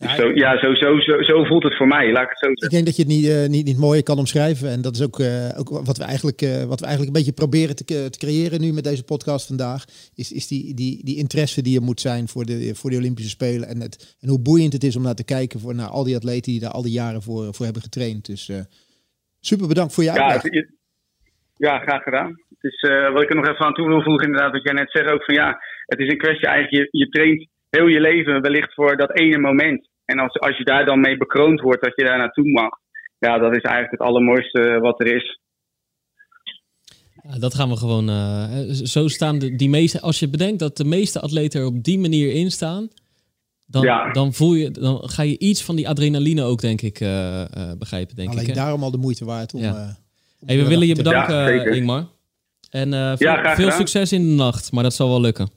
Ja, zo, ja zo, zo, zo, zo, voelt het voor mij, laat ik het zo zeggen. Ik denk dat je het niet, uh, niet, niet mooi kan omschrijven. En dat is ook, uh, ook wat, we eigenlijk, wat we eigenlijk een beetje proberen te, te creëren nu met deze podcast vandaag. Is, is die, die, die interesse die er moet zijn voor de, voor de Olympische Spelen. En, het, en hoe boeiend het is om naar te kijken voor naar al die atleten die daar al die jaren voor, voor hebben getraind. Dus super bedankt voor je uitleg. Ja, ja, graag gedaan. Het is, uh, wat ik er nog even aan toe wil voegen, inderdaad, wat jij net zegt ook van ja, het is een kwestie eigenlijk, je, je traint heel je leven wellicht voor dat ene moment. En als, als je daar dan mee bekroond wordt dat je daar naartoe mag, ja, dat is eigenlijk het allermooiste wat er is. Ja, dat gaan we gewoon. Uh, zo staan de, die meeste. Als je bedenkt dat de meeste atleten er op die manier in staan, dan, ja. dan voel je, dan ga je iets van die adrenaline ook, denk ik, uh, uh, begrijpen. Denk Alleen ik, daarom al de moeite waard om. Ja. Hey, we willen je bedanken, ja, Ingmar. En uh, veel, ja, veel succes in de nacht, maar dat zal wel lukken.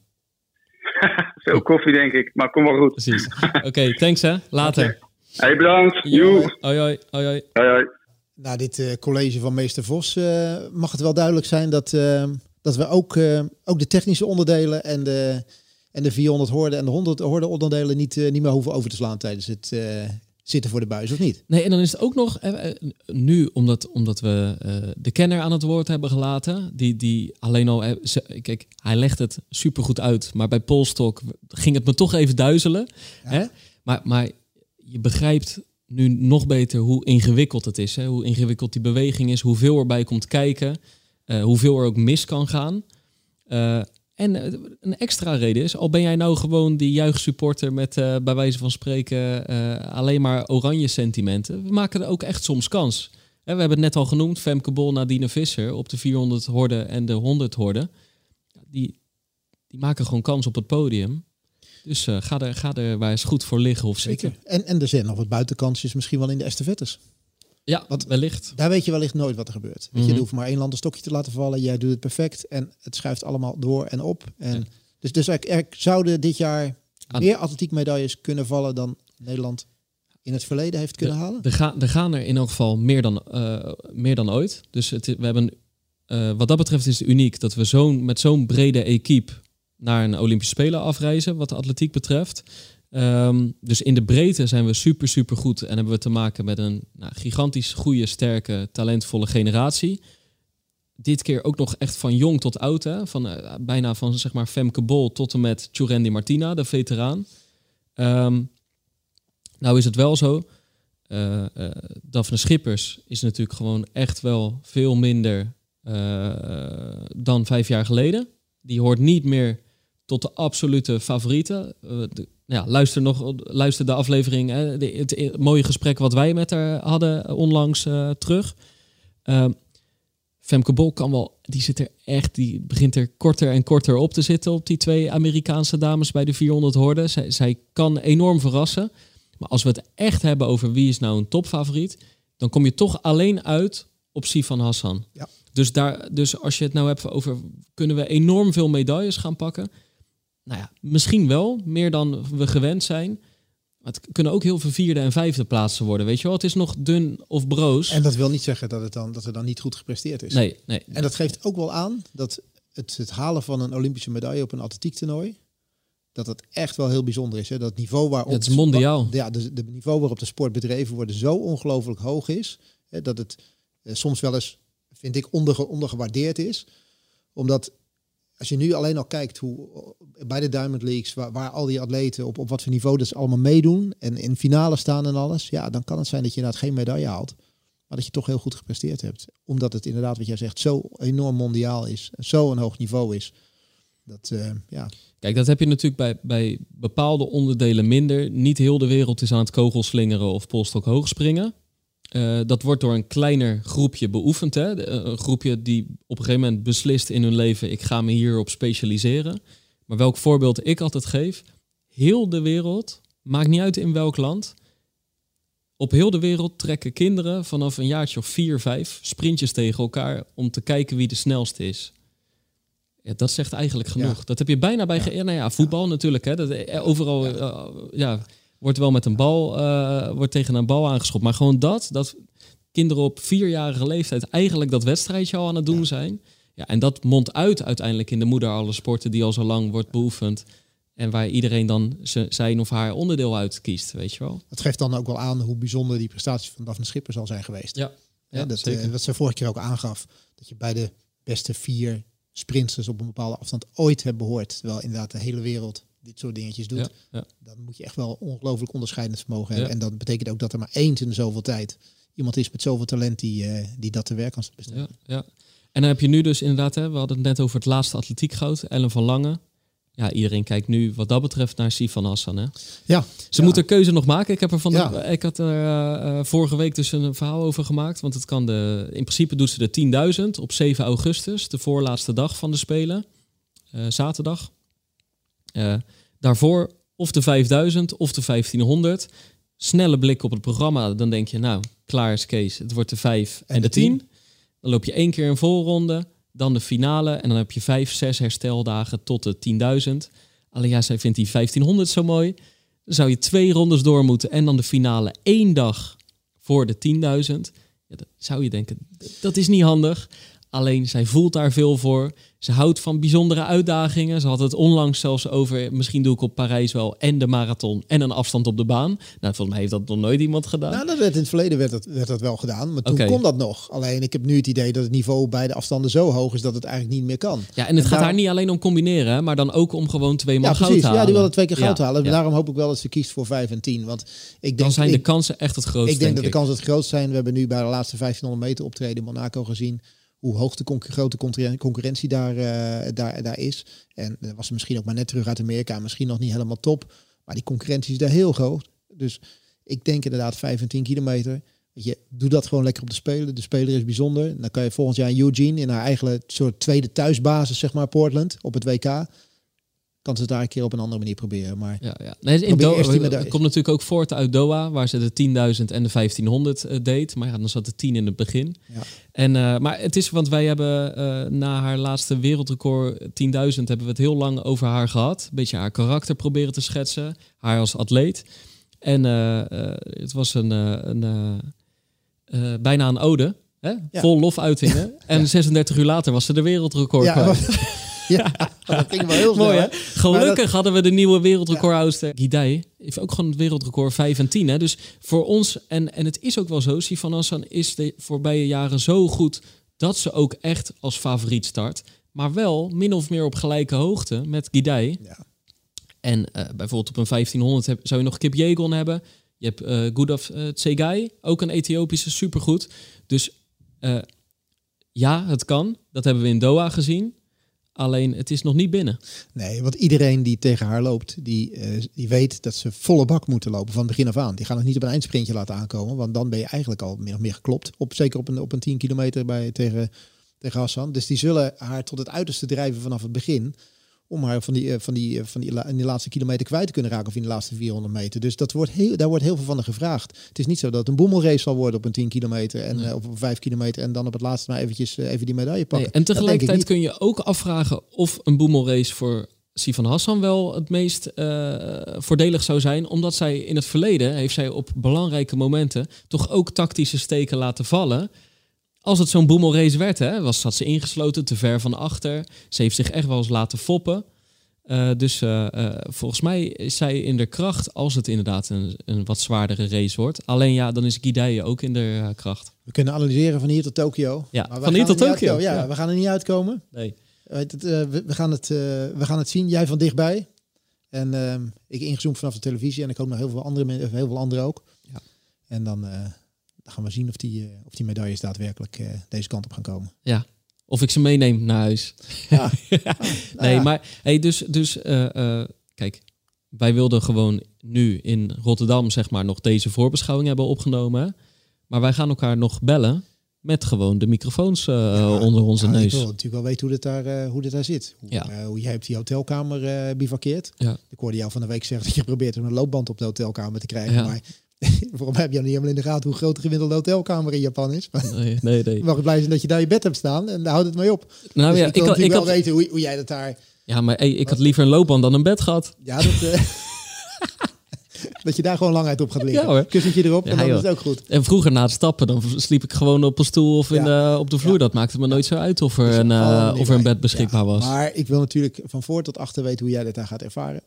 Veel koffie, denk ik, maar kom maar goed. Precies. Oké, okay, thanks hè. Later. Okay. Hey, bedankt. Hoi, hoi, hoi. hoi. hoi, hoi. Na dit uh, college van meester Vos uh, mag het wel duidelijk zijn dat, uh, dat we ook, ook de technische onderdelen en de, en de 400 hoorden en de 100 hoorden onderdelen niet, niet meer hoeven over te slaan tijdens het zitten voor de buis, of niet? Nee, en dan is het ook nog, eh, nu omdat, omdat we uh, de kenner aan het woord hebben gelaten, die, die alleen al, eh, kijk, hij legt het supergoed uit, maar bij Polstok ging het me toch even duizelen. Ja. Hè? Maar, maar je begrijpt nu nog beter hoe ingewikkeld het is, hè? hoe ingewikkeld die beweging is, hoeveel erbij komt kijken, uh, hoeveel er ook mis kan gaan. Uh, en eh, een extra reden is, al ben jij nou gewoon die juichsupporter met uh, bij wijze van spreken uh, alleen maar oranje sentimenten. We maken er ook echt soms kans. we hebben het net al genoemd, Femke Bol, Nadine Visser op de 400 horden en de 100 horden. Die, die maken gewoon kans op het podium. Dus eh, ga, er, ga er maar eens goed voor liggen of zitten. Zeker. En, en er zijn nog wat buitenkansjes, misschien wel in de estafettes. Ja, wat wellicht. Daar weet je wellicht nooit wat er gebeurt. Je, Mhm. er hoeft maar één land een stokje te laten vallen. Jij doet het perfect en het schuift allemaal door en op. En Ja. Dus, dus er, er zouden dit jaar Aan- meer atletiekmedailles kunnen vallen dan Nederland in het verleden heeft kunnen halen. Er, ga, er gaan er in elk geval meer dan, eh, meer dan ooit. Dus het, we hebben, eh, wat dat betreft is het uniek dat we zo'n, met zo'n brede equipe naar een Olympische Spelen afreizen, wat de atletiek betreft. Ehm, dus in de breedte zijn we super, super goed en hebben we te maken met een nou, gigantisch goede, sterke, talentvolle generatie. Dit keer ook nog echt van jong tot oud, hè? Van, eh, bijna van zeg maar Femke Bol tot en met Churendi Martina, de veteraan. Ehm, nou is het wel zo, eh, Daphne Schippers is natuurlijk gewoon echt wel veel minder dan vijf jaar geleden. Die hoort niet meer tot de absolute favorieten. Eh, de- ja, luister, nog, luister de aflevering, hè, de, het, het mooie gesprek wat wij met haar hadden onlangs eh, terug. Ehm, Femke Bol kan wel, die zit er echt, die begint er korter en korter op te zitten op die twee Amerikaanse dames bij de 400 horden. Zij, zij kan enorm verrassen. Maar als we het echt hebben over wie is nou een topfavoriet, dan kom je toch alleen uit op Sifan Hassan. Ja. Dus, daar, dus als je het nou hebt over kunnen we enorm veel medailles gaan pakken? Nou ja, misschien wel, meer dan we gewend zijn. Maar het kunnen ook heel veel vierde en vijfde plaatsen worden. Weet je wel, het is nog dun of broos. En dat wil niet zeggen dat, het dan, dat er dan niet goed gepresteerd is. nee, nee. En dat geeft ook wel aan dat het, het halen van een Olympische medaille op een atletiektoernooi, dat dat echt wel heel bijzonder is. Hè? Dat het niveau waarop het is mondiaal. Ja, de, de niveau waarop de sport bedreven wordt zo ongelooflijk hoog is, hè, dat het eh, soms wel eens, vind ik, onder, ondergewaardeerd is. Omdat als je nu alleen al kijkt hoe bij de Diamond Leagues, waar, al die atleten op, op wat voor niveau dat allemaal meedoen en in finale staan en alles, ja, dan kan het zijn dat je inderdaad geen medaille haalt. Maar dat je toch heel goed gepresteerd hebt. Omdat het inderdaad, wat jij zegt, zo enorm mondiaal is. Zo een hoog niveau is. Dat, eh, ja, Kijk, dat heb je natuurlijk bij, bij bepaalde onderdelen minder. Niet heel de wereld is aan het kogelslingeren of polstok hoogspringen. Eh, dat wordt door een kleiner groepje beoefend. Hè? De- Een groepje die op een gegeven moment beslist in hun leven... ik ga me hierop specialiseren. Maar welk voorbeeld ik altijd geef... heel de wereld, maakt niet uit in welk land... op heel de wereld trekken kinderen vanaf een jaartje of vier, vijf... sprintjes tegen elkaar om te kijken wie de snelste is. Ja, dat zegt eigenlijk genoeg. Ja. Dat heb je bijna bij... ge- Ja, nou ja, voetbal natuurlijk. Hè? Dat, eh, overal eh, ja, wordt wel met een bal... eh, wordt tegen een bal aangeschopt. Maar gewoon dat... dat kinderen op vierjarige leeftijd eigenlijk dat wedstrijdje al aan het doen zijn. Ja, en dat mondt uit uiteindelijk in de moeder alle sporten die al zo lang wordt beoefend. En waar iedereen dan zijn of haar onderdeel uit kiest, weet je wel. het geeft dan ook wel aan hoe bijzonder die prestatie van Daphne Schippers al zijn geweest. Ja, Ja, dat, eh, wat ze vorige keer ook aangaf. Dat je bij de beste vier sprinters op een bepaalde afstand ooit hebt behoord. Terwijl inderdaad de hele wereld dit soort dingetjes doet. Dan moet je echt wel ongelooflijk onderscheidend vermogen hebben. En dat betekent ook dat er maar eens in de zoveel tijd iemand is met zoveel talent die, eh, die dat te werk kan besteden. Ja, ja. En dan heb je nu dus inderdaad, hè, we hadden het net over het laatste atletiekgoud, Ellen van Lange. Ja, iedereen kijkt nu wat dat betreft naar Sifan Hassan. Hè? Ja, Ze Ja. moet een keuze nog maken. Ik heb er van de, ik had er eh, eh, vorige week dus een verhaal over gemaakt. Want het kan de, in principe doet ze de 10.000 op 7 augustus, de voorlaatste dag van de Spelen, zaterdag. Eh, daarvoor of de 5000 of de 1500. Snelle blik op het programma, dan denk je, nou, klaar is Kees. Het wordt de 5 en, En de de 10. 10. Dan loop je één keer een volronde, dan de finale en dan heb je vijf, zes hersteldagen tot de 10.000. Alleen ja, zij vindt die 1500 zo mooi. Dan zou je twee rondes door moeten en dan de finale één dag voor de 10.000. Ja, dan zou je denken, dat is niet handig. Alleen zij voelt daar veel voor. Ze houdt van bijzondere uitdagingen. Ze had het onlangs zelfs over, misschien doe ik op Parijs wel en de marathon en een afstand op de baan. Nou, volgens mij heeft dat nog nooit iemand gedaan. Nou, dat werd in het verleden werd dat, werd dat wel gedaan, maar toen kon dat nog. Alleen ik heb nu het idee dat het niveau bij de afstanden zo hoog is dat het eigenlijk niet meer kan. ja, en het gaat daar- haar niet alleen om combineren, hè, maar dan ook om gewoon twee maal Ja, goud precies. halen. Ja, die wilde twee keer goud Ja, halen. ja. Daarom hoop ik wel dat ze kiest voor 5 en 10. Want ik denk, Dan zijn de kansen echt het grootste, ik denk dat de kansen het grootst zijn. We hebben nu bij de laatste 1500 meter optreden in Monaco gezien hoe hoog de grote concurren- concurrentie daar, eh, daar, daar is. En dat was ze misschien ook maar net terug uit Amerika. Misschien nog niet helemaal top. Maar die concurrentie is daar heel groot. Dus ik denk inderdaad 5 en 10 kilometer. Je, doe dat gewoon lekker op de Spelen. De Speler is bijzonder. Dan kan je volgend jaar Eugene in haar eigen soort tweede thuisbasis, zeg maar, Portland, op het WK. Kan ze het daar een keer op een andere manier proberen. Maar Ja, ja. Nee, in Doha, het komt natuurlijk ook voort uit Doha, waar ze de 10.000 en de 1500 eh, deed. Maar ja, dan zat de 10 in het begin. Ja. En, eh, maar het is, want wij hebben eh, na haar laatste wereldrecord 10.000 hebben we het heel lang over haar gehad. Een beetje haar karakter proberen te schetsen, haar als atleet. En het was een, een bijna een ode, hè? Ja. vol lofuitingen. En Ja. 36 uur later was ze de wereldrecord ja, ja, dat ging wel heel snel. Mooi hè? Gelukkig hadden we de nieuwe wereldrecordhoudster. Guidai heeft ook gewoon het wereldrecord 5 en 10. Hè? Dus voor ons, en, en het is ook wel zo, Sifan Hassan is de voorbije jaren zo goed dat ze ook echt als favoriet start. Maar wel min of meer op gelijke hoogte met Guidai. Ja. En eh, bijvoorbeeld op een 1500 heb, zou je nog Kip Yegon hebben. Je hebt eh Gudaf eh, Tsegai, ook een Ethiopische supergoed. Dus ja, het kan. Dat hebben we in Doha gezien. Alleen het is nog niet binnen. Nee, want iedereen die tegen haar loopt, die, eh, die weet dat ze volle bak moeten lopen van begin af aan. Die gaan het niet op een eindsprintje laten aankomen, want dan ben je eigenlijk al meer of meer geklopt. Op, zeker op een, op een 10 kilometer bij, tegen, tegen Hassan. Dus die zullen haar tot het uiterste drijven vanaf het begin. Om haar van die, eh, van die, eh, van die, in die laatste kilometer kwijt te kunnen raken of in de laatste 400 meter. Dus dat wordt heel, daar wordt heel veel van gevraagd. Het is niet zo dat het een boemelrace zal worden op een 10 kilometer en eh, op een 5 kilometer en dan op het laatste maar eventjes even die medaille pakken. Nee, en tegelijkertijd kun je ook afvragen of een boemelrace voor Sivan Hassan wel het meest voordelig zou zijn. Omdat zij in het verleden heeft zij op belangrijke momenten toch ook tactische steken laten vallen. Als het zo'n boemelrace werd, hè, was, zat ze ingesloten, te ver van achter. Ze heeft zich echt wel eens laten foppen. Eh, dus eh, eh, volgens mij is zij in de kracht als het inderdaad een, een wat zwaardere race wordt. Alleen ja, dan is Guidai ook in de kracht. We kunnen analyseren van hier tot Tokio. Ja, van hier tot Tokio. Ja, ja. we gaan er niet uitkomen. Nee. We, gaan het, we gaan het zien. Jij van dichtbij. En ehm, ik ingezoomd vanaf de televisie. En ik hoop nog heel veel andere, heel veel anderen ook. Ja. En dan, dan gaan we zien of die, eh, of die medailles daadwerkelijk eh, deze kant op gaan komen. Ja. Of ik ze meeneem naar huis. Ja. nee, ja. maar hey, dus, dus eh, kijk, wij wilden gewoon nu in Rotterdam zeg maar nog deze voorbeschouwing hebben opgenomen. Maar wij gaan elkaar nog bellen met gewoon de microfoons Ja, onder onze nou, Ik neus. wil natuurlijk wel weten hoe dit daar, hoe dit daar zit. Hoe, Ja. hoe jij op die hotelkamer bivakkeert. Ja. Ik hoorde jou van de week zeggen dat je probeert om een loopband op de hotelkamer te krijgen. Ja. Maar waarom heb je niet helemaal in de gaten hoe groot de gemiddelde hotelkamer in Japan is? Nee, nee, nee. je mag blij zijn dat je daar je bed hebt staan en daar houdt het mee op. Nou Dus ja, ik ik wil ik natuurlijk had, wel weten hoe, hoe jij dat daar... ja, maar hey, ik had liever een loopband dan een bed gehad. Ja, dat, eh, dat je daar gewoon lang uit op gaat liggen. Ja, hoor. Kussentje erop Ja, en dan joh. is het ook goed. En vroeger na het stappen, dan sliep ik gewoon op een stoel of in Ja. de, op de vloer. Dat maakte me nooit zo uit of er Dus een, eh, niet of er een bed beschikbaar was. Maar ik wil natuurlijk van voor tot achter weten hoe jij dit daar gaat ervaren.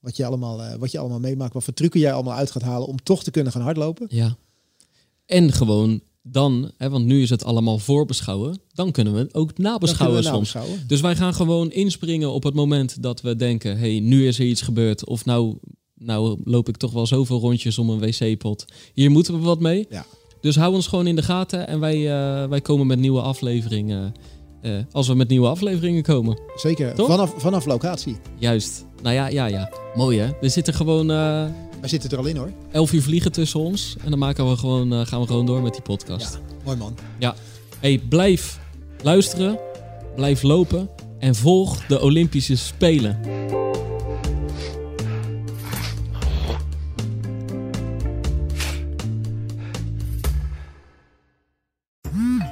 Wat je allemaal, eh, wat je allemaal meemaakt. Wat voor trucken jij allemaal uit gaat halen om toch te kunnen gaan hardlopen. Ja. En gewoon dan, hè, want nu is het allemaal voorbeschouwen, dan kunnen we het ook nabeschouwen we soms. nabeschouwen. Dus wij gaan gewoon inspringen op het moment dat we denken, hey, nu is er iets gebeurd. Of nou, nou loop ik toch wel zoveel rondjes om een wc-pot. Hier moeten we wat mee. Ja. Dus hou ons gewoon in de gaten en wij, eh, wij komen met nieuwe afleveringen. Eh, als we met nieuwe afleveringen komen. Zeker, Toch? vanaf, vanaf locatie. Juist. Nou ja, ja, ja. Mooi hè. Er zitten gewoon eh Wij zitten er al in hoor. elf uur vliegen tussen ons. En dan maken we gewoon, eh, gaan we gewoon door met die podcast. Ja, mooi man. Hey, blijf luisteren, blijf lopen en volg de Olympische Spelen.